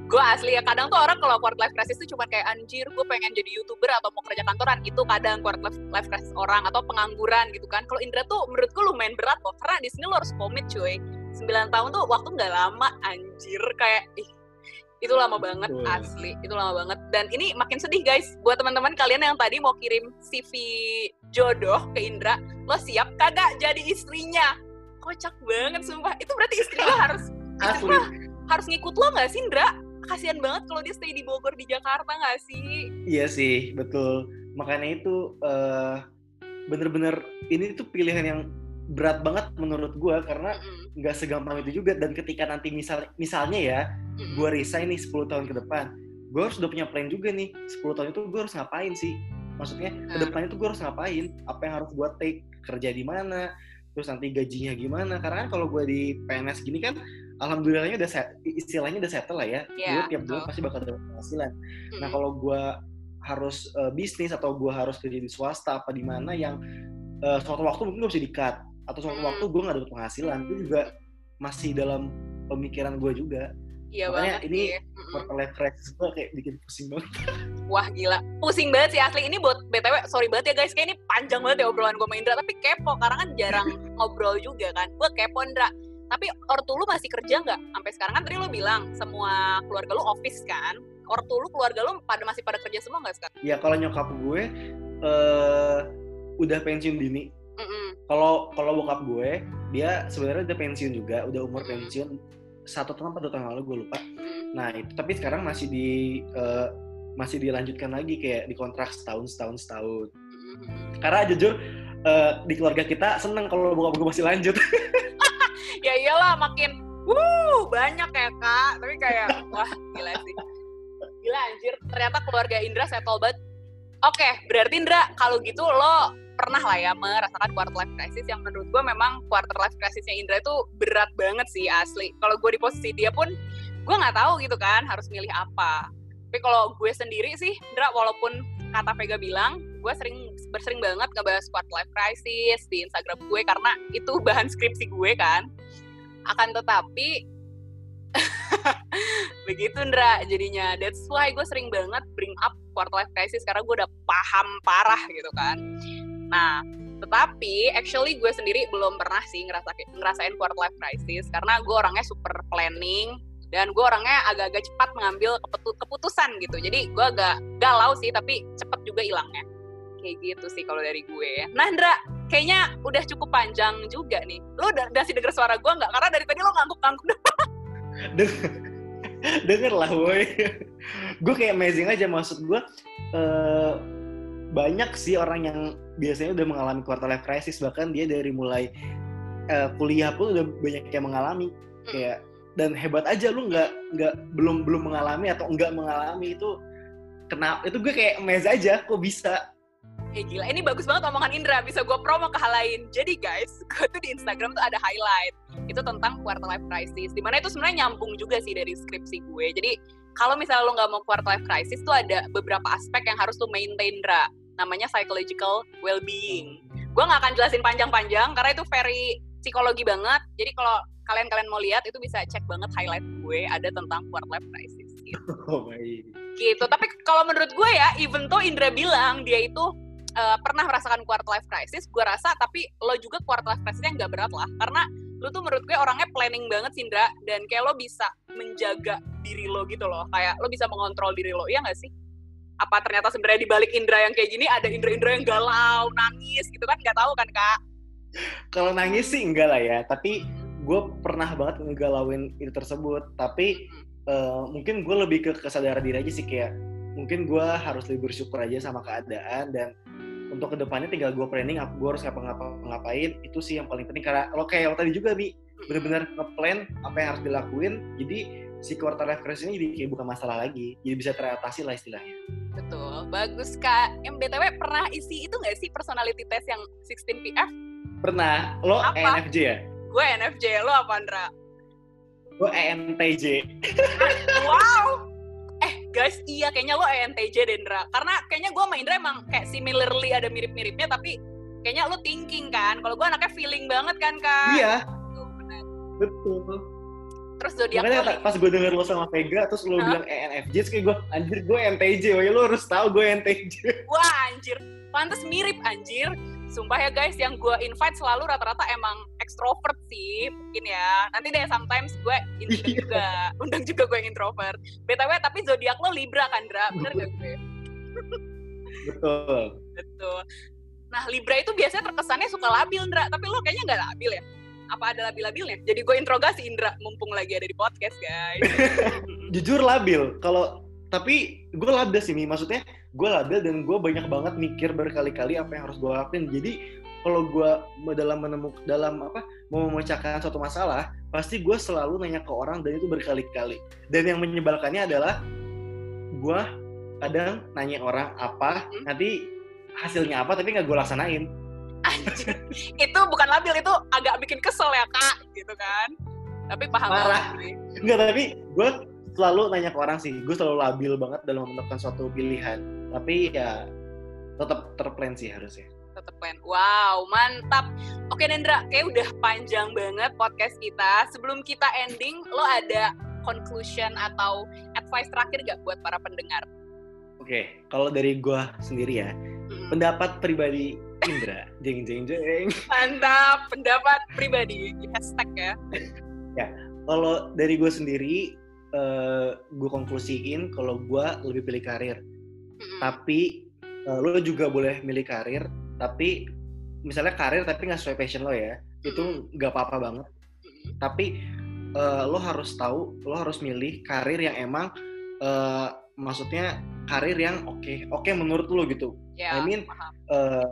Gue asli ya kadang tuh orang kalau quarter life crisis tuh cuma kayak anjir gue pengen jadi youtuber atau mau kerja kantoran itu kadang quarter life crisis orang atau pengangguran gitu kan. Kalau Indra tuh menurut gue lumayan berat loh karena di sini lo harus komit cuy. 9 tahun tuh waktu nggak lama anjir. Kayak ih itu lama banget Betul. asli. Itu lama banget. Dan ini makin sedih guys. Buat teman-teman kalian yang tadi mau kirim CV jodoh ke Indra lo siap kagak jadi istrinya? Kocak banget sumpah. Itu berarti istri lo harus asli. harus ngikut lo nggak sih Indra? Kasihan banget kalau dia stay di Bogor di Jakarta nggak sih? Iya sih betul. Makanya itu uh, bener-bener ini tuh pilihan yang berat banget menurut gue karena nggak mm segampang itu juga. Dan ketika nanti misal misalnya ya mm gue resign nih 10 tahun ke depan gue harus udah punya plan juga nih. 10 tahun itu gue harus ngapain sih? Maksudnya mm. ke depannya tuh gue harus ngapain? Apa yang harus gue take? Kerja di mana? Terus nanti gajinya gimana? Karena kan kalau gue di PNS gini kan alhamdulillahnya udah set, istilahnya udah settle lah ya. Yeah, gue tiap bulan pasti bakal dapat penghasilan. Mm. nah kalau gue harus uh, bisnis atau gue harus kerja di swasta apa di mana yang uh, suatu waktu mungkin gak bisa di-cut atau suatu waktu gue gak dapet penghasilan itu juga masih dalam pemikiran gue juga Iya Makanya banget ini quarter life crisis gue kayak bikin pusing banget. Wah gila, pusing banget sih asli. Ini buat BTW, sorry banget ya guys, kayak ini panjang banget ya obrolan gue sama Indra. Tapi kepo, karena kan jarang ngobrol juga kan. Gue kepo Indra. Tapi ortu lu masih kerja nggak? Sampai sekarang kan tadi lu bilang semua keluarga lu office kan? Ortu lu keluarga lu pada masih pada kerja semua nggak sekarang? Ya kalau nyokap gue uh, udah pensiun dini kalau kalau bokap gue dia sebenarnya udah pensiun juga udah umur pensiun satu tahun atau dua tahun lalu gue lupa. Nah itu tapi sekarang masih di uh, masih dilanjutkan lagi kayak di kontrak setahun setahun. Setahun karena jujur uh, di keluarga kita seneng kalau bokap gue masih lanjut. Ya iyalah makin Wuh, banyak ya kak. Tapi kayak, wah gila sih. Gila anjir, ternyata keluarga Indra settle banget. Oke, berarti Indra, kalau gitu lo pernah lah ya merasakan quarter life crisis yang menurut gue memang quarter life crisisnya Indra itu berat banget sih asli. Kalau gue di posisi dia pun, gue nggak tahu gitu kan harus milih apa. Tapi kalau gue sendiri sih, Indra, walaupun kata Vega bilang, gue sering bersering banget ngebahas quarter life crisis di Instagram gue karena itu bahan skripsi gue kan. Akan tetapi begitu Ndra jadinya that's why gue sering banget bring up quarter life crisis karena gue udah paham parah gitu kan nah tetapi actually gue sendiri belum pernah sih ngerasa ngerasain quarter life crisis karena gue orangnya super planning dan gue orangnya agak-agak cepat mengambil keputusan gitu. Jadi gue agak galau sih tapi cepet juga hilangnya. Kayak gitu sih kalau dari gue. Nah Ndra kayaknya udah cukup panjang juga nih. Lo udah, udah sih denger suara gue nggak? Karena dari tadi lo ngangguk-ngangguk denger lah boy. Gue kayak amazing aja maksud gue uh, banyak sih orang yang biasanya udah mengalami quarter life crisis bahkan dia dari mulai uh, kuliah pun udah banyak yang mengalami hmm. kayak dan hebat aja lu nggak nggak belum belum mengalami atau enggak mengalami itu kenapa itu gue kayak amazing aja kok bisa Eh gila, ini bagus banget omongan Indra, bisa gue promo ke hal lain. Jadi guys, gue tuh di Instagram tuh ada highlight, itu tentang quarter life crisis. Di mana itu sebenarnya nyambung juga sih dari skripsi gue. Jadi kalau misalnya lo nggak mau quarter life crisis tuh ada beberapa aspek yang harus lo maintain, Indra. Namanya psychological well-being. Gue nggak akan jelasin panjang-panjang, karena itu very psikologi banget. Jadi kalau kalian-kalian mau lihat, itu bisa cek banget highlight gue, ada tentang quarter life crisis. Gitu. Oh, baik. Gitu. Tapi kalau menurut gue ya, even tuh Indra bilang dia itu uh, pernah merasakan quarter life crisis, gue rasa tapi lo juga quarter life crisisnya nggak berat lah, karena lo tuh menurut gue orangnya planning banget Sindra dan kayak lo bisa menjaga diri lo gitu loh, kayak lo bisa mengontrol diri lo, iya nggak sih? Apa ternyata sebenarnya di balik Indra yang kayak gini ada Indra-Indra yang galau, nangis gitu kan? Nggak tahu kan kak? Kalau nangis sih enggak lah ya, tapi gue pernah banget ngegalauin itu tersebut, tapi uh, mungkin gue lebih ke kesadaran diri aja sih kayak mungkin gue harus lebih bersyukur aja sama keadaan dan untuk ke depannya tinggal gue planning gue harus ngapa-ngapain itu sih yang paling penting. Karena lo kayak yang tadi juga bi bener-bener ngeplan apa yang harus dilakuin jadi si quarter life crisis ini jadi kayak bukan masalah lagi. Jadi bisa teratasi lah istilahnya. Betul. Bagus kak. MBTW pernah isi itu nggak sih personality test yang 16 PF pernah. Lo apa? ENFJ ya? Gue ENFJ lo apa Andra? Gue ENTJ wow. Guys iya. Kayaknya lo ENTJ Dendra karena kayaknya gue sama Indra emang kayak similarly ada mirip-miripnya tapi kayaknya lo thinking kan. Kalau gue anaknya feeling banget kan kak? Iya. Betul terus zodiak Makanya pas gue denger lo sama Vega terus lo huh? bilang ENFJ terus kayak gue anjir gue oh ya lo harus tahu gue ENTJ wah anjir. Pantas mirip anjir. Sumpah ya guys yang gue invite selalu rata-rata emang extrovert sih mungkin ya. Nanti deh sometimes gue undang iya. juga undang juga gue yang introvert. Btw tapi zodiak lo libra kan Dra? Bener gak gue? Betul. Betul. Nah libra itu biasanya terkesannya suka labil Indra tapi lo kayaknya nggak labil ya apa ada labil-labilnya? Jadi gue interogasi Indra mumpung lagi ada di podcast guys. Jujur labil. Kalau tapi gue labil sih nih maksudnya gue labil dan gue banyak banget mikir berkali-kali apa yang harus gue lakuin. Jadi kalau gue dalam menemukan dalam apa mau memecahkan suatu masalah pasti gue selalu nanya ke orang dan itu berkali-kali. Dan yang menyebalkannya adalah gue kadang nanya orang apa hmm. nanti hasilnya apa tapi nggak gue laksanain itu bukan labil itu agak bikin kesel ya kak gitu kan. Tapi paham Parah. Enggak, tapi gue selalu nanya ke orang sih. Gue selalu labil banget dalam menentukan suatu pilihan. Tapi ya tetap terplan sih harusnya. Tetap plan. Wow mantap. Oke Nendra kayak udah panjang banget podcast kita. Sebelum kita ending lo ada conclusion atau advice terakhir gak buat para pendengar? Oke kalau dari gue sendiri ya hmm. pendapat pribadi Indra. Jeng jeng jeng. Mantap. Pendapat pribadi hashtag ya. Ya kalau dari gue sendiri uh, eh, gue konklusiin kalau gue lebih pilih karir. Hmm. tapi uh, lo juga boleh milih karir tapi misalnya karir tapi nggak sesuai passion lo ya hmm. itu nggak apa-apa banget. Hmm. tapi uh, lo harus tahu lo harus milih karir yang emang uh, maksudnya karir yang oke okay, oke okay menurut lo gitu. Yeah, I mean uh,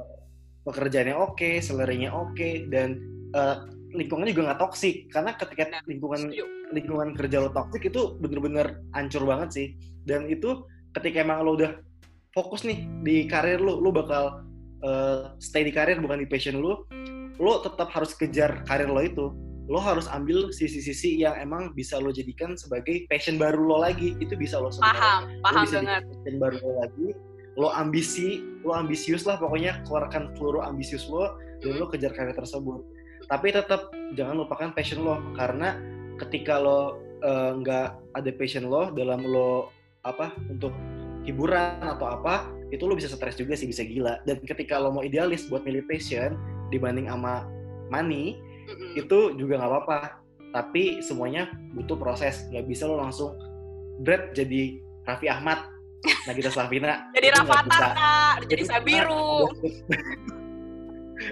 pekerjaannya oke okay, salary oke okay, dan uh, lingkungan juga nggak toksik. Karena ketika Nah, lingkungan lingkungan kerja lo toksik itu bener-bener hancur banget sih. Dan itu ketika emang lo udah fokus nih di karir lo lo bakal eh, stay di karir bukan di passion lo lo tetap harus kejar karir lo itu. Lo harus ambil sisi-sisi yang emang bisa lo jadikan sebagai passion baru lo lagi. Itu bisa lo sebenarnya. Paham, paham bisa banget. passion baru lo lagi lo ambisi lo ambisius lah pokoknya. Keluarkan seluruh ambisius lo dan lo kejar karir tersebut. Tapi tetap jangan lupakan passion lo. Karena ketika lo eh, nggak ada passion lo dalam lo apa untuk hiburan atau apa itu lo bisa stres juga sih bisa gila. Dan ketika lo mau idealis buat milih passion dibanding sama money itu juga nggak apa-apa. Tapi semuanya butuh proses. Nggak bisa lo langsung bread jadi Raffi Ahmad Nagita Slavina Jadi Rafathar, bisa. Kak. Jadi Sabiru.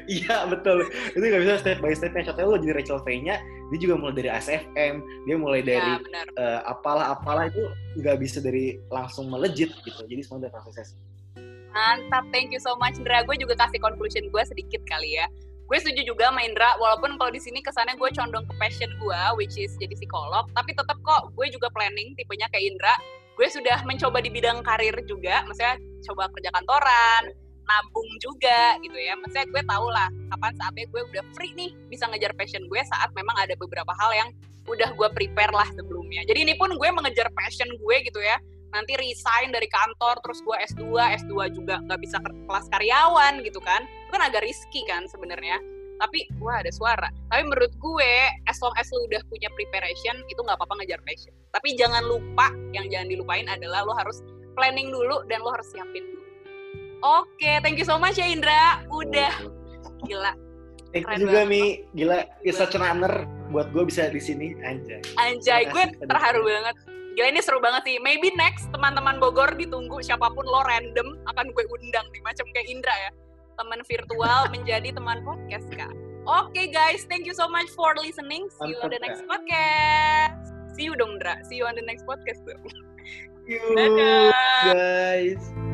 Iya betul, itu nggak bisa step by stepnya. Contohnya lo jadi Rachel V-nya, dia juga mulai dari ASFM, dia mulai Ya, dari benar. eh, apalah-apalah itu nggak bisa dari langsung melejit gitu. Jadi semua prosesnya. sih. Mantap, thank you so much Indra. Gue juga kasih conclusion gue sedikit kali ya. Gue setuju juga sama Indra, walaupun kalau di sini kesannya gue condong ke passion gue, which is jadi psikolog, tapi tetap kok gue juga planning tipenya kayak Indra. Gue sudah mencoba di bidang karir juga, maksudnya coba kerja kantoran, nabung juga gitu ya. Maksudnya gue tau lah kapan saatnya gue udah free nih bisa ngejar passion gue saat memang ada beberapa hal yang udah gue prepare lah sebelumnya. Jadi ini pun gue mengejar passion gue gitu ya nanti resign dari kantor terus gue S2 S2 juga nggak bisa ke kelas karyawan gitu kan itu kan agak risky kan sebenarnya tapi wah ada suara tapi menurut gue as long as lu udah punya preparation itu nggak apa-apa ngejar passion tapi jangan lupa yang jangan dilupain adalah lo harus planning dulu dan lo harus siapin dulu oke thank you so much ya Indra udah gila Thank you juga. Mi, gila, it's such an honor buat gue bisa di sini anjay. Anjay, gue terharu banget. Gila ini seru banget sih. Maybe next teman-teman Bogor ditunggu siapa pun lo random akan gue undang nih macam kayak Indra ya. Teman virtual menjadi teman podcast kak. Oke guys, thank you so much for listening. See you on the next podcast. See you dong, Indra. See you on the next podcast. you Dadah. guys.